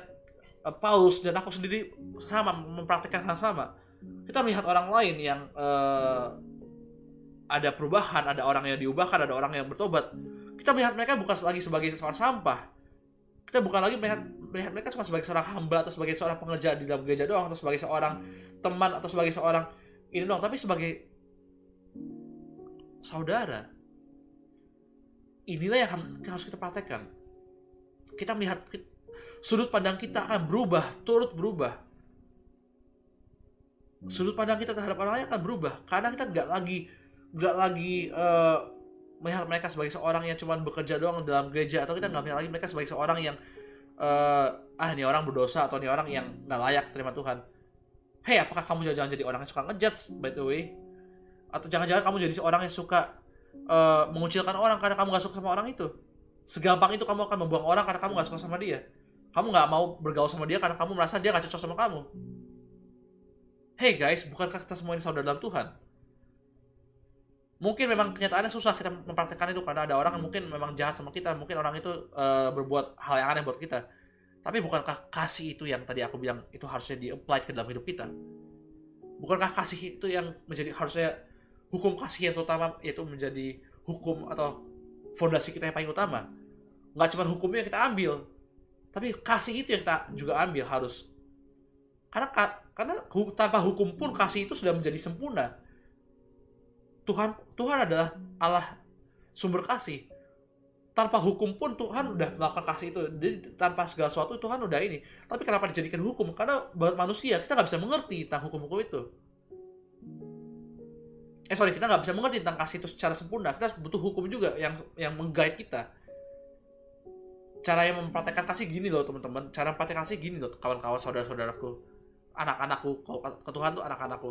uh, Paulus dan aku sendiri sama mempraktikkan hal sama kita melihat orang lain yang uh, ada perubahan ada orang yang diubahkan ada orang yang bertobat kita melihat mereka bukan lagi sebagai seorang sampah. Kita bukan lagi melihat melihat mereka cuma sebagai seorang hamba atau sebagai seorang pengerja di dalam gereja doang atau sebagai seorang teman atau sebagai seorang ini dong tapi sebagai saudara inilah yang harus, harus kita praktekkan kita melihat sudut pandang kita akan berubah turut berubah sudut pandang kita terhadap orang lain akan berubah karena kita nggak lagi nggak lagi uh, melihat mereka sebagai seorang yang cuma bekerja doang dalam gereja atau kita nggak melihat lagi mereka sebagai seorang yang uh, ah ini orang berdosa atau ini orang yang nggak layak terima Tuhan. Hei, apakah kamu jangan jadi orang yang suka ngejudge by the way? Atau jangan-jangan kamu jadi seorang yang suka uh, mengucilkan orang karena kamu gak suka sama orang itu? Segampang itu kamu akan membuang orang karena kamu gak suka sama dia. Kamu gak mau bergaul sama dia karena kamu merasa dia gak cocok sama kamu. Hey guys, bukankah kita semua ini saudara dalam Tuhan? Mungkin memang kenyataannya susah kita mempraktekkan itu karena ada orang yang mungkin memang jahat sama kita, mungkin orang itu uh, berbuat hal yang aneh buat kita tapi bukankah kasih itu yang tadi aku bilang itu harusnya di-apply ke dalam hidup kita? Bukankah kasih itu yang menjadi harusnya hukum kasih yang terutama yaitu menjadi hukum atau fondasi kita yang paling utama? Nggak cuma hukumnya yang kita ambil, tapi kasih itu yang kita juga ambil harus. Karena karena tanpa hukum pun kasih itu sudah menjadi sempurna. Tuhan Tuhan adalah Allah sumber kasih tanpa hukum pun Tuhan udah melakukan kasih itu. Jadi, tanpa segala sesuatu Tuhan udah ini. Tapi kenapa dijadikan hukum? Karena buat manusia kita nggak bisa mengerti tentang hukum-hukum itu. Eh sorry kita nggak bisa mengerti tentang kasih itu secara sempurna. Kita butuh hukum juga yang yang menggait kita. Cara yang mempraktekkan kasih gini loh teman-teman. Cara mempraktekkan kasih gini loh kawan-kawan saudara-saudaraku. Anak-anakku ke Tuhan tuh anak-anakku.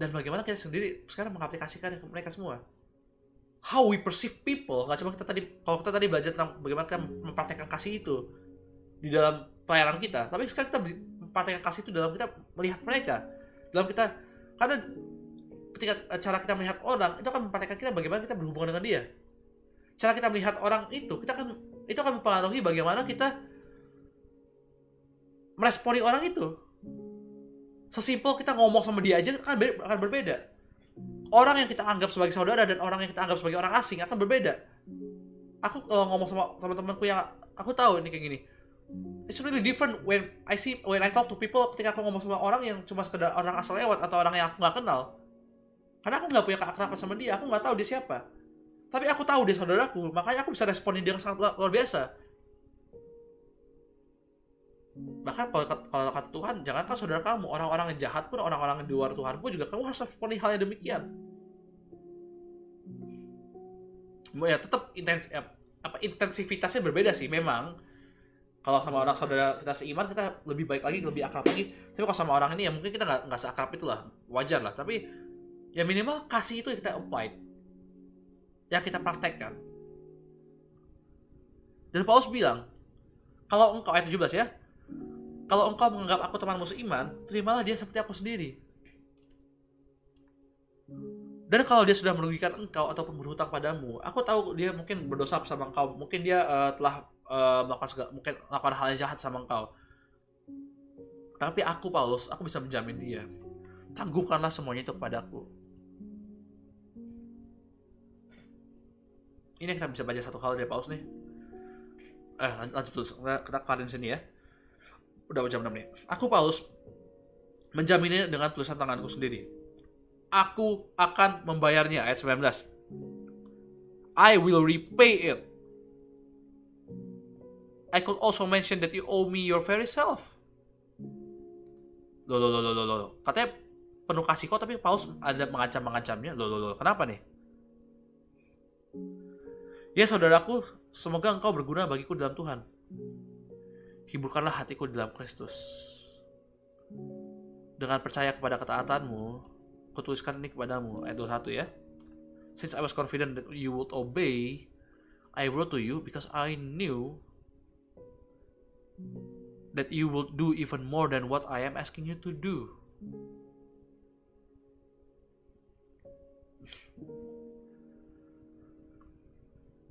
Dan bagaimana kita sendiri sekarang mengaplikasikan mereka semua how we perceive people. Nggak cuma kita tadi kalau kita tadi belajar tentang bagaimana kita mempraktekkan kasih itu di dalam pelayanan kita tapi sekarang kita mempraktekkan kasih itu dalam kita melihat mereka. Dalam kita karena ketika cara kita melihat orang itu akan mempraktekkan kita bagaimana kita berhubungan dengan dia. Cara kita melihat orang itu kita akan itu akan mempengaruhi bagaimana kita meresponi orang itu. Sesimpel kita ngomong sama dia aja kan akan berbeda orang yang kita anggap sebagai saudara dan orang yang kita anggap sebagai orang asing akan berbeda. Aku uh, ngomong sama teman-temanku yang aku tahu ini kayak gini. It's really different when I see when I talk to people ketika aku ngomong sama orang yang cuma sekedar orang asal lewat atau orang yang aku nggak kenal. Karena aku nggak punya keakraban sama dia, aku nggak tahu dia siapa. Tapi aku tahu dia saudaraku, makanya aku bisa responin dia sangat luar biasa bahkan kalau, kalau kata Tuhan jangankan saudara kamu orang-orang yang jahat pun orang-orang di luar Tuhan pun juga kamu harus responi hal yang demikian. Ya tetap intens ya, apa intensivitasnya berbeda sih. Memang kalau sama orang saudara kita seiman kita lebih baik lagi lebih akrab lagi. Tapi kalau sama orang ini ya mungkin kita nggak nggak seakrab itulah wajar lah. Tapi ya minimal kasih itu kita apply yang kita praktekkan. Dan Paulus bilang kalau engkau ayat 17 ya kalau engkau menganggap aku temanmu seiman, terimalah dia seperti aku sendiri. Dan kalau dia sudah merugikan engkau ataupun berhutang padamu, aku tahu dia mungkin berdosa sama engkau, mungkin dia uh, telah uh, melakukan segala, mungkin melakukan hal yang jahat sama engkau. Tapi aku Paulus, aku bisa menjamin dia. Tangguhkanlah semuanya itu kepadaku. Ini yang kita bisa baca satu hal dari Paulus nih. Eh, lanjut terus. Kita kelarin sini ya udah jam 6 nih. Aku Paulus menjaminnya dengan tulisan tanganku sendiri. Aku akan membayarnya ayat 19. I will repay it. I could also mention that you owe me your very self. Loh, loh, loh, loh, loh, loh. Katanya penuh kasih kok, tapi Paulus ada mengancam-mengancamnya. Loh, loh, loh. Kenapa nih? Ya saudaraku, semoga engkau berguna bagiku dalam Tuhan hiburkanlah hatiku dalam Kristus. Dengan percaya kepada ketaatanmu, kutuliskan ini kepadamu. Ayat 21 ya. Since I was confident that you would obey, I wrote to you because I knew that you will do even more than what I am asking you to do.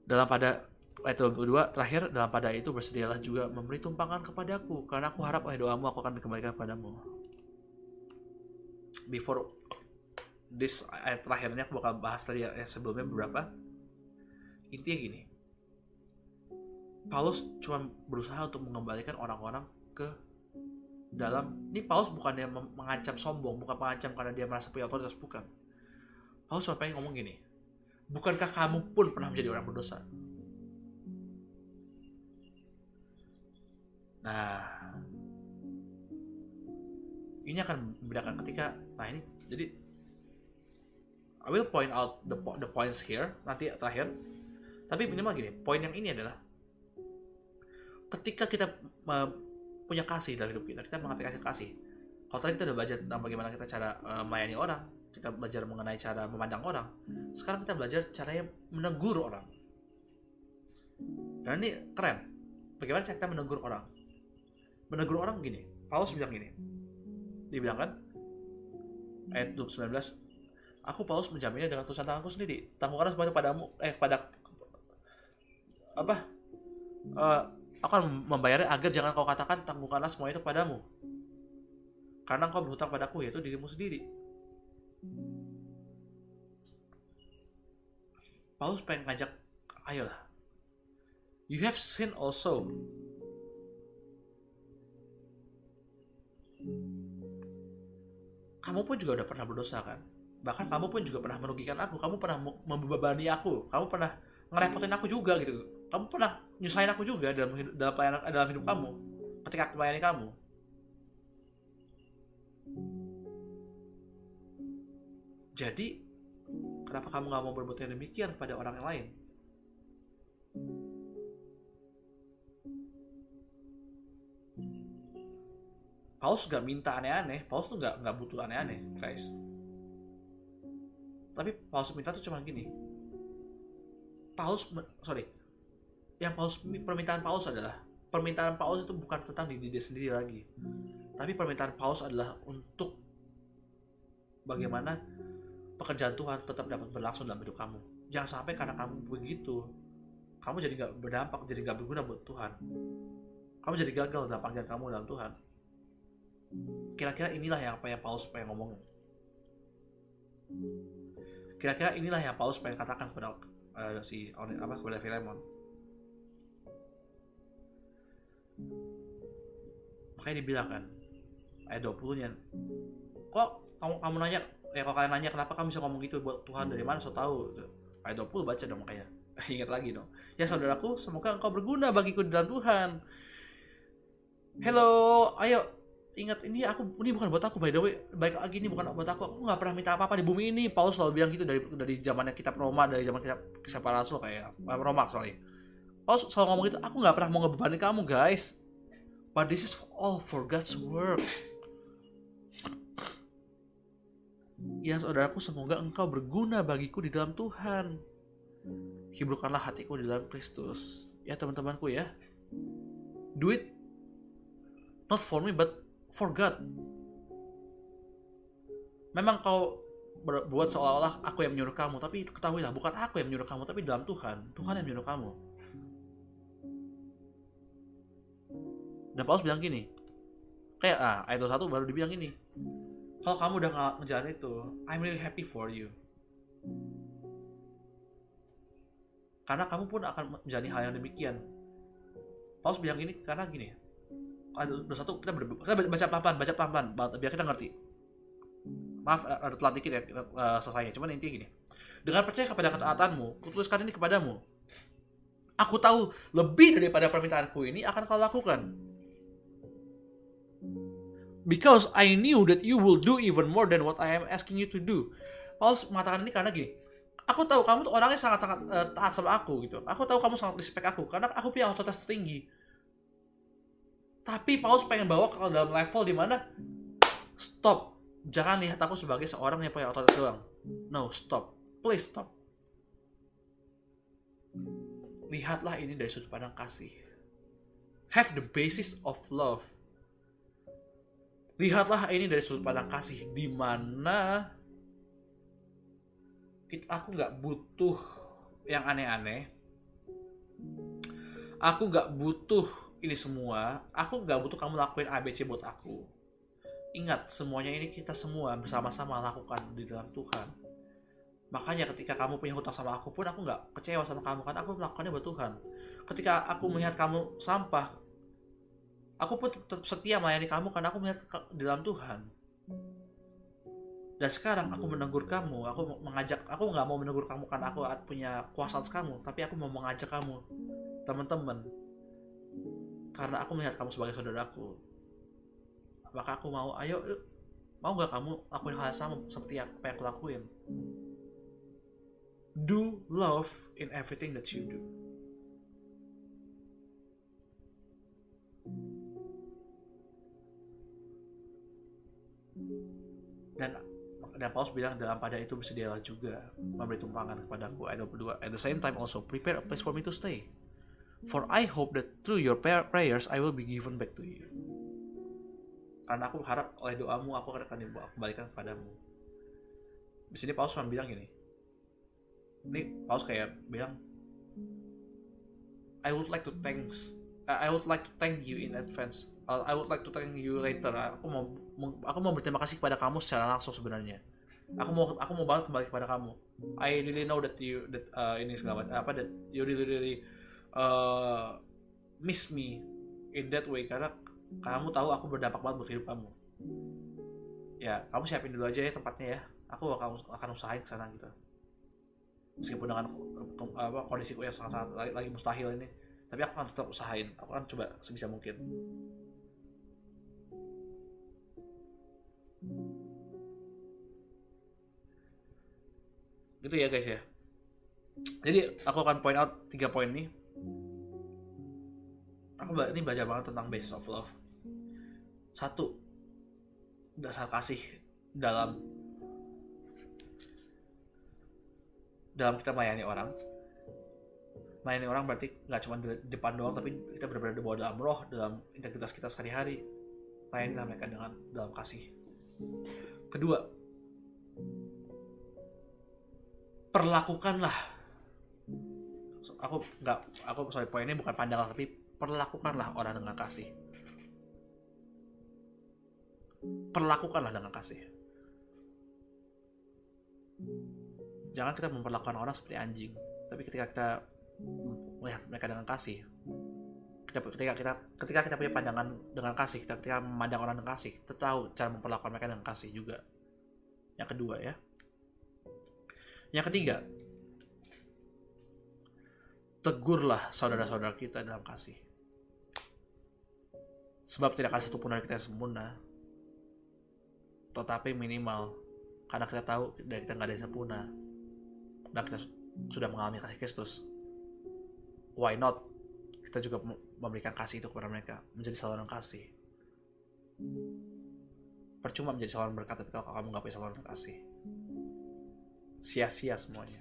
Dalam pada ayat 22 terakhir dalam pada itu bersedialah juga memberi tumpangan kepadaku karena aku harap oleh doamu aku akan dikembalikan kepadamu. Before this ayat terakhirnya aku bakal bahas tadi yang sebelumnya beberapa. Intinya gini Paulus cuma berusaha untuk mengembalikan orang-orang ke dalam. Ini Paulus bukannya mengancam sombong bukan mengancam karena dia merasa punya otoritas bukan. Paulus cuma pengen ngomong gini bukankah kamu pun pernah menjadi orang berdosa Nah, ini akan membedakan ketika nah ini jadi I will point out the the points here nanti terakhir. Tapi minimal gini poin yang ini adalah ketika kita uh, punya kasih dalam hidup kita kita mengaplikasi kasih. Kalau tadi kita udah belajar tentang bagaimana kita cara uh, melayani orang kita belajar mengenai cara memandang orang sekarang kita belajar caranya menegur orang. Dan ini keren. Bagaimana cara kita menegur orang menegur orang gini Paulus bilang gini. Dia bilang kan ayat 19 aku Paulus menjaminnya dengan tulisan tanganku sendiri. Tanggunganlah semuanya padamu eh pada apa? Uh, aku akan membayarnya agar jangan kau katakan tanggunganlah semua itu padamu karena engkau berhutang padaku yaitu dirimu sendiri. Paulus pengen ngajak ayolah you have sinned also kamu pun juga udah pernah berdosa kan? Bahkan kamu pun juga pernah merugikan aku. Kamu pernah membebani aku. Kamu pernah ngerepotin aku juga gitu. Kamu pernah nyusahin aku juga dalam hidup, dalam pelayanan dalam hidup kamu. Ketika aku melayani kamu. Jadi kenapa kamu nggak mau berbuat yang demikian pada orang yang lain Paulus gak minta aneh-aneh, Paulus tuh gak, gak butuh aneh-aneh, guys. Tapi Paulus minta tuh cuma gini. Paulus, sorry, yang Paulus permintaan Paulus adalah permintaan Paulus itu bukan tentang diri dia sendiri lagi, tapi permintaan Paulus adalah untuk bagaimana pekerjaan Tuhan tetap dapat berlangsung dalam hidup kamu. Jangan sampai karena kamu begitu, kamu jadi gak berdampak, jadi gak berguna buat Tuhan. Kamu jadi gagal dalam panggilan kamu dalam Tuhan kira-kira inilah yang apa yang Paulus pengen ngomong kira-kira inilah yang Paulus pengen katakan kepada uh, si apa kepada Filemon. Makanya dibilang kan ayat 20 nya kok kamu kamu nanya ya kalau kalian nanya kenapa kamu bisa ngomong gitu buat Tuhan dari mana so tahu ayat 20 baca dong makanya. Ingat lagi dong. Ya saudaraku semoga engkau berguna bagiku di dalam Tuhan. Hello ayo ingat ini aku ini bukan buat aku by the way. Baik lagi ini bukan buat aku. Aku nggak pernah minta apa apa di bumi ini. Paulus selalu bilang gitu dari dari zamannya kitab Roma dari zaman kitab kisah para rasul kayak Roma sorry. Paulus selalu ngomong gitu aku nggak pernah mau ngebebani kamu guys. But this is all for God's work. Ya saudaraku semoga engkau berguna bagiku di dalam Tuhan. Hiburkanlah hatiku di dalam Kristus. Ya teman-temanku ya. Do it. Not for me but for God. Memang kau berbuat seolah-olah aku yang menyuruh kamu, tapi ketahuilah bukan aku yang menyuruh kamu, tapi dalam Tuhan, Tuhan yang menyuruh kamu. Dan Paulus bilang gini, kayak ah ayat 21 baru dibilang gini, kalau kamu udah ngejalan itu, I'm really happy for you. Karena kamu pun akan menjalani hal yang demikian. Paulus bilang gini karena gini, ada satu kita, ber, baca pelan-pelan, baca pelan-pelan biar kita ngerti. Maaf ada telat dikit ya uh, selesainya. Cuman intinya gini. Dengan percaya kepada ketaatanmu, kutuliskan ini kepadamu. Aku tahu lebih daripada permintaanku ini akan kau lakukan. Because I knew that you will do even more than what I am asking you to do. Paulus mengatakan ini karena gini. Aku tahu kamu tuh orangnya sangat-sangat uh, taat sama aku gitu. Aku tahu kamu sangat respect aku karena aku punya otoritas tertinggi tapi Paulus pengen bawa ke dalam level di mana stop. Jangan lihat aku sebagai seorang yang punya otoritas doang. No, stop. Please stop. Lihatlah ini dari sudut pandang kasih. Have the basis of love. Lihatlah ini dari sudut pandang kasih, di mana aku nggak butuh yang aneh-aneh. Aku nggak butuh ini semua, aku nggak butuh kamu lakuin ABC buat aku. Ingat, semuanya ini kita semua bersama-sama lakukan di dalam Tuhan. Makanya ketika kamu punya hutang sama aku pun aku nggak kecewa sama kamu kan aku melakukannya buat Tuhan. Ketika aku melihat kamu sampah, aku pun tetap setia melayani kamu karena aku melihat di dalam Tuhan. Dan sekarang aku menegur kamu, aku mengajak, aku nggak mau menegur kamu karena aku punya kuasa atas kamu, tapi aku mau mengajak kamu, teman-teman, karena aku melihat kamu sebagai saudaraku. Maka aku mau ayo mau gak kamu lakuin hal yang sama seperti apa yang aku lakuin? Do love in everything that you do. Dan dan Paulus bilang dalam pada itu bersedialah juga memberi tumpangan kepadaku. Ayat 22 at the same time also prepare a place for me to stay for I hope that through your prayers I will be given back to you karena aku harap oleh doamu aku akan kembalikan kepadamu di sini Paulus cuma bilang gini ini Paulus kayak bilang I would like to thanks I would like to thank you in advance uh, I would like to thank you later. Aku mau aku mau berterima kasih kepada kamu secara langsung sebenarnya. Aku mau aku mau banget kembali kepada kamu. I really know that you that uh, ini segala macam apa that you really really uh, miss me in that way karena kamu tahu aku berdampak banget buat hidup kamu. Ya, kamu siapin dulu aja ya tempatnya ya. Aku akan akan usahain ke sana gitu. Meskipun dengan apa kondisiku yang sangat-sangat lagi, lagi mustahil ini, tapi aku akan tetap usahain. Aku akan coba sebisa mungkin. gitu ya guys ya jadi aku akan point out tiga poin ini ini baca banget tentang basis of love. Satu dasar kasih dalam dalam kita melayani orang. Melayani orang berarti nggak cuma di depan doang tapi kita benar-benar dibawa dalam roh dalam integritas kita sehari-hari. Layanilah mereka dengan dalam kasih. Kedua perlakukanlah. Aku nggak aku sorry poinnya bukan pandangan tapi perlakukanlah orang dengan kasih. Perlakukanlah dengan kasih. Jangan kita memperlakukan orang seperti anjing tapi ketika kita melihat mereka dengan kasih kita ketika kita ketika kita punya pandangan dengan kasih kita ketika memandang orang dengan kasih kita tahu cara memperlakukan mereka dengan kasih juga. Yang kedua ya. Yang ketiga, tegurlah saudara-saudara kita dalam kasih. Sebab tidak ada satupun dari kita yang sempurna. Tetapi minimal, karena kita tahu dari kita nggak ada yang sempurna. Dan kita sudah mengalami kasih Kristus. Why not? Kita juga memberikan kasih itu kepada mereka. Menjadi saluran kasih. Percuma menjadi saluran berkat, tapi kalau kamu nggak punya saluran kasih sia-sia semuanya.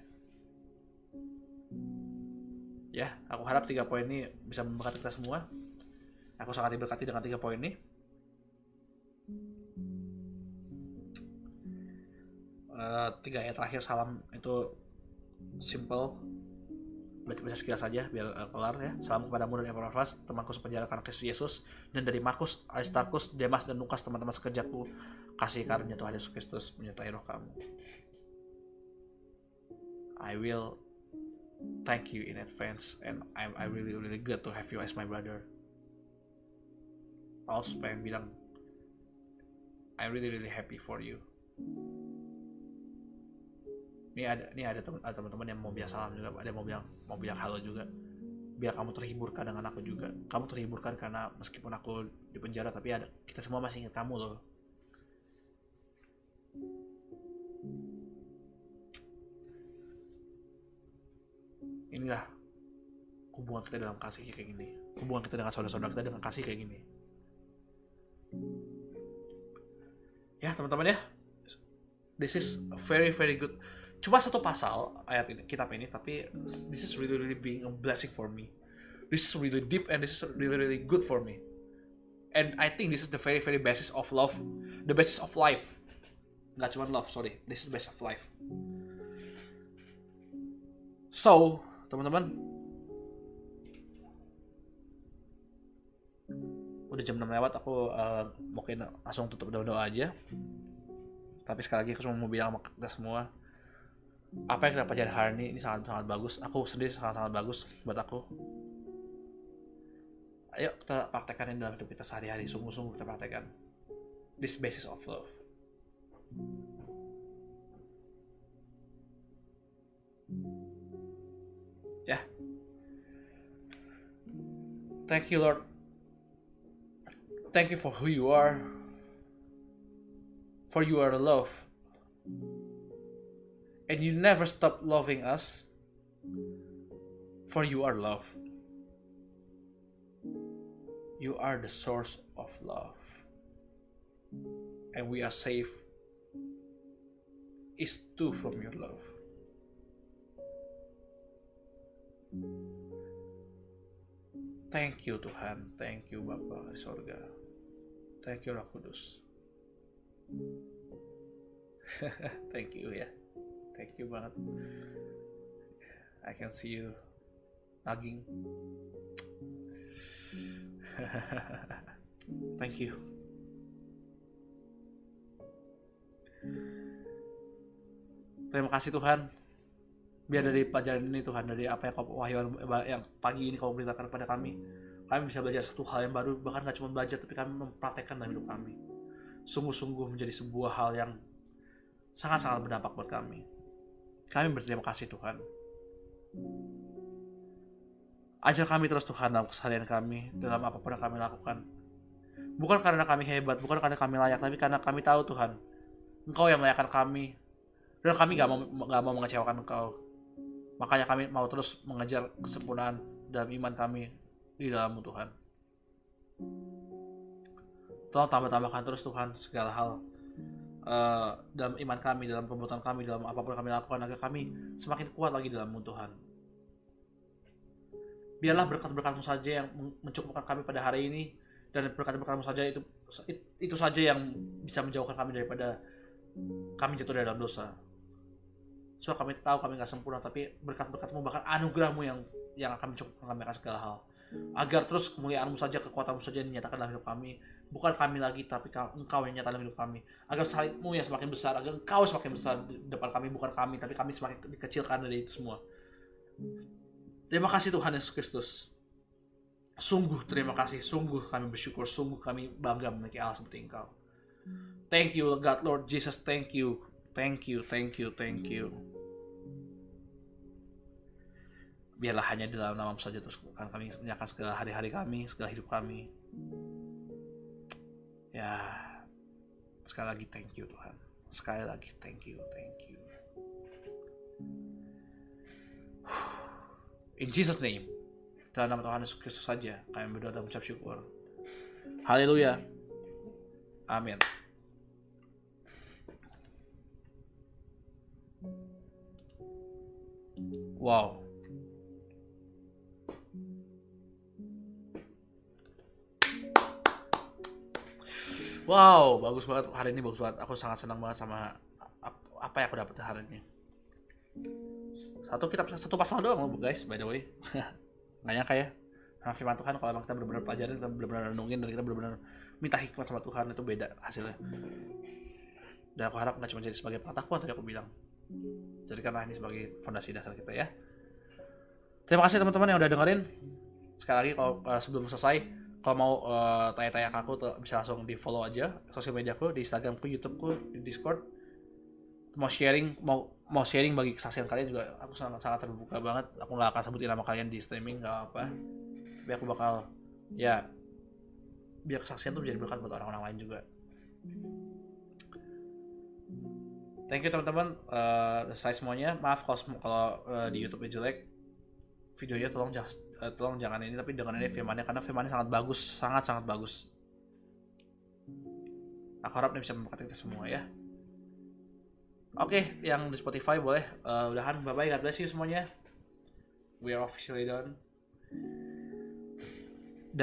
Ya, aku harap tiga poin ini bisa memberkati kita semua. Aku sangat diberkati dengan tiga poin ini. Uh, tiga ayat terakhir salam. Itu simple. Berarti bisa sekilas saja biar uh, kelar ya. Salam kepada dan Epaphras temanku sepenjara karena Kristus Yesus. Dan dari Markus Aristarkus Demas dan Lukas teman-teman sekerjaku kasih karunia Tuhan Yesus Kristus menyertai roh kamu. I will thank you in advance and I'm I really really good to have you as my brother. Also pengen bilang I'm really really happy for you. Ini ada ini ada teman-teman yang mau bilang salam juga, ada yang mau bilang mau bilang halo juga. Biar kamu terhiburkan dengan aku juga. Kamu terhiburkan karena meskipun aku di penjara tapi ada kita semua masih ingat kamu loh inilah hubungan kita dalam kasih kayak gini hubungan kita dengan saudara-saudara kita dengan kasih kayak gini ya teman-teman ya. This is very very good. Cuma satu pasal ayat ini kitab ini tapi this is really really being a blessing for me. This is really deep and this is really really good for me. And I think this is the very very basis of love. The basis of life. Nggak cuma love sorry. This is the basis of life. So teman-teman udah jam 6 lewat aku uh, mungkin langsung tutup doa-doa aja. Tapi sekali lagi aku cuma mau bilang sama kita semua apa yang kita pelajari hari ini ini sangat sangat bagus. Aku sendiri sangat sangat bagus buat aku. Ayo kita praktekkan ini dalam hidup kita sehari-hari sungguh-sungguh kita praktekkan. This basis of love. Ya. Thank you, Lord. Thank you for who you are. For you are love. And you never stop loving us. For you are love. You are the source of love. And we are safe is too from your love. Thank you Tuhan, thank you Bapa di sorga. Thank you Roh Kudus. thank you ya. Thank you banget. I can see you nagging. thank you. Terima kasih Tuhan. Biar dari pelajaran ini Tuhan, dari apa yang wahyu yang pagi ini kau beritakan kepada kami, kami bisa belajar satu hal yang baru, bahkan gak cuma belajar, tapi kami mempraktekkan dalam hidup kami. Sungguh-sungguh menjadi sebuah hal yang sangat-sangat berdampak buat kami. Kami berterima kasih Tuhan. Ajar kami terus Tuhan dalam keseharian kami, dalam apa pun yang kami lakukan. Bukan karena kami hebat, bukan karena kami layak, tapi karena kami tahu Tuhan, Engkau yang melayakkan kami, dan kami gak mau, gak mau mengecewakan Engkau. Makanya kami mau terus mengejar kesempurnaan dalam iman kami di dalammu Tuhan. Tolong tambah-tambahkan terus Tuhan segala hal uh, dalam iman kami, dalam perbuatan kami, dalam apa pun kami lakukan agar kami semakin kuat lagi dalammu Tuhan. Biarlah berkat-berkatmu saja yang mencukupkan kami pada hari ini dan berkat-berkatmu saja itu itu saja yang bisa menjauhkan kami daripada kami jatuh dalam dosa. Sebab kami tahu kami gak sempurna, tapi berkat-berkatmu bahkan anugerahmu yang yang akan mencukupkan kami akan segala hal. Agar terus kemuliaanmu saja, kekuatanmu saja dinyatakan dalam hidup kami. Bukan kami lagi, tapi engkau yang nyata dalam hidup kami. Agar salibmu yang semakin besar, agar engkau semakin besar di depan kami, bukan kami, tapi kami semakin dikecilkan dari itu semua. Terima kasih Tuhan Yesus Kristus. Sungguh terima kasih, sungguh kami bersyukur, sungguh kami bangga memiliki Allah seperti engkau. Thank you God Lord Jesus, thank you, thank you, thank you, thank you biarlah hanya di dalam namamu saja terus kan kami menyerahkan segala hari-hari kami segala hidup kami. Ya sekali lagi thank you Tuhan. Sekali lagi thank you thank you. In Jesus name dalam nama Tuhan Yesus Kristus saja kami berdoa dan mengucap syukur. Haleluya. Amin. Wow Wow, bagus banget hari ini bagus banget. Aku sangat senang banget sama apa yang aku dapat hari ini. Satu kitab satu pasal doang loh guys, by the way. Nggak nyangka ya. Nah, firman Tuhan kalau emang kita benar-benar pelajarin, kita benar-benar renungin dan kita benar-benar minta hikmat sama Tuhan itu beda hasilnya. Dan aku harap nggak cuma jadi sebagai pengetahuan tadi aku bilang. Jadikanlah ini sebagai fondasi dasar kita ya. Terima kasih teman-teman yang udah dengerin. Sekali lagi kalau uh, sebelum selesai, kalau mau uh, tanya-tanya ke aku bisa langsung di follow aja sosial media aku di Instagramku, YouTubeku, di Discord. Mau sharing, mau mau sharing bagi kesaksian kalian juga aku sangat sangat terbuka banget. Aku nggak akan sebutin nama kalian di streaming nggak apa. Tapi aku bakal ya biar kesaksian tuh menjadi berkat buat orang-orang lain juga. Thank you teman-teman. Uh, saya semuanya. Maaf kalau kalau uh, di YouTube jelek. Videonya tolong jangan uh, tolong jangan ini tapi dengan ini firmannya karena firmannya sangat bagus sangat sangat bagus. Aku harap ini bisa memberkati kita semua ya. Oke okay, yang di Spotify boleh. Uh, udahan bye bye God bless you semuanya. We are officially done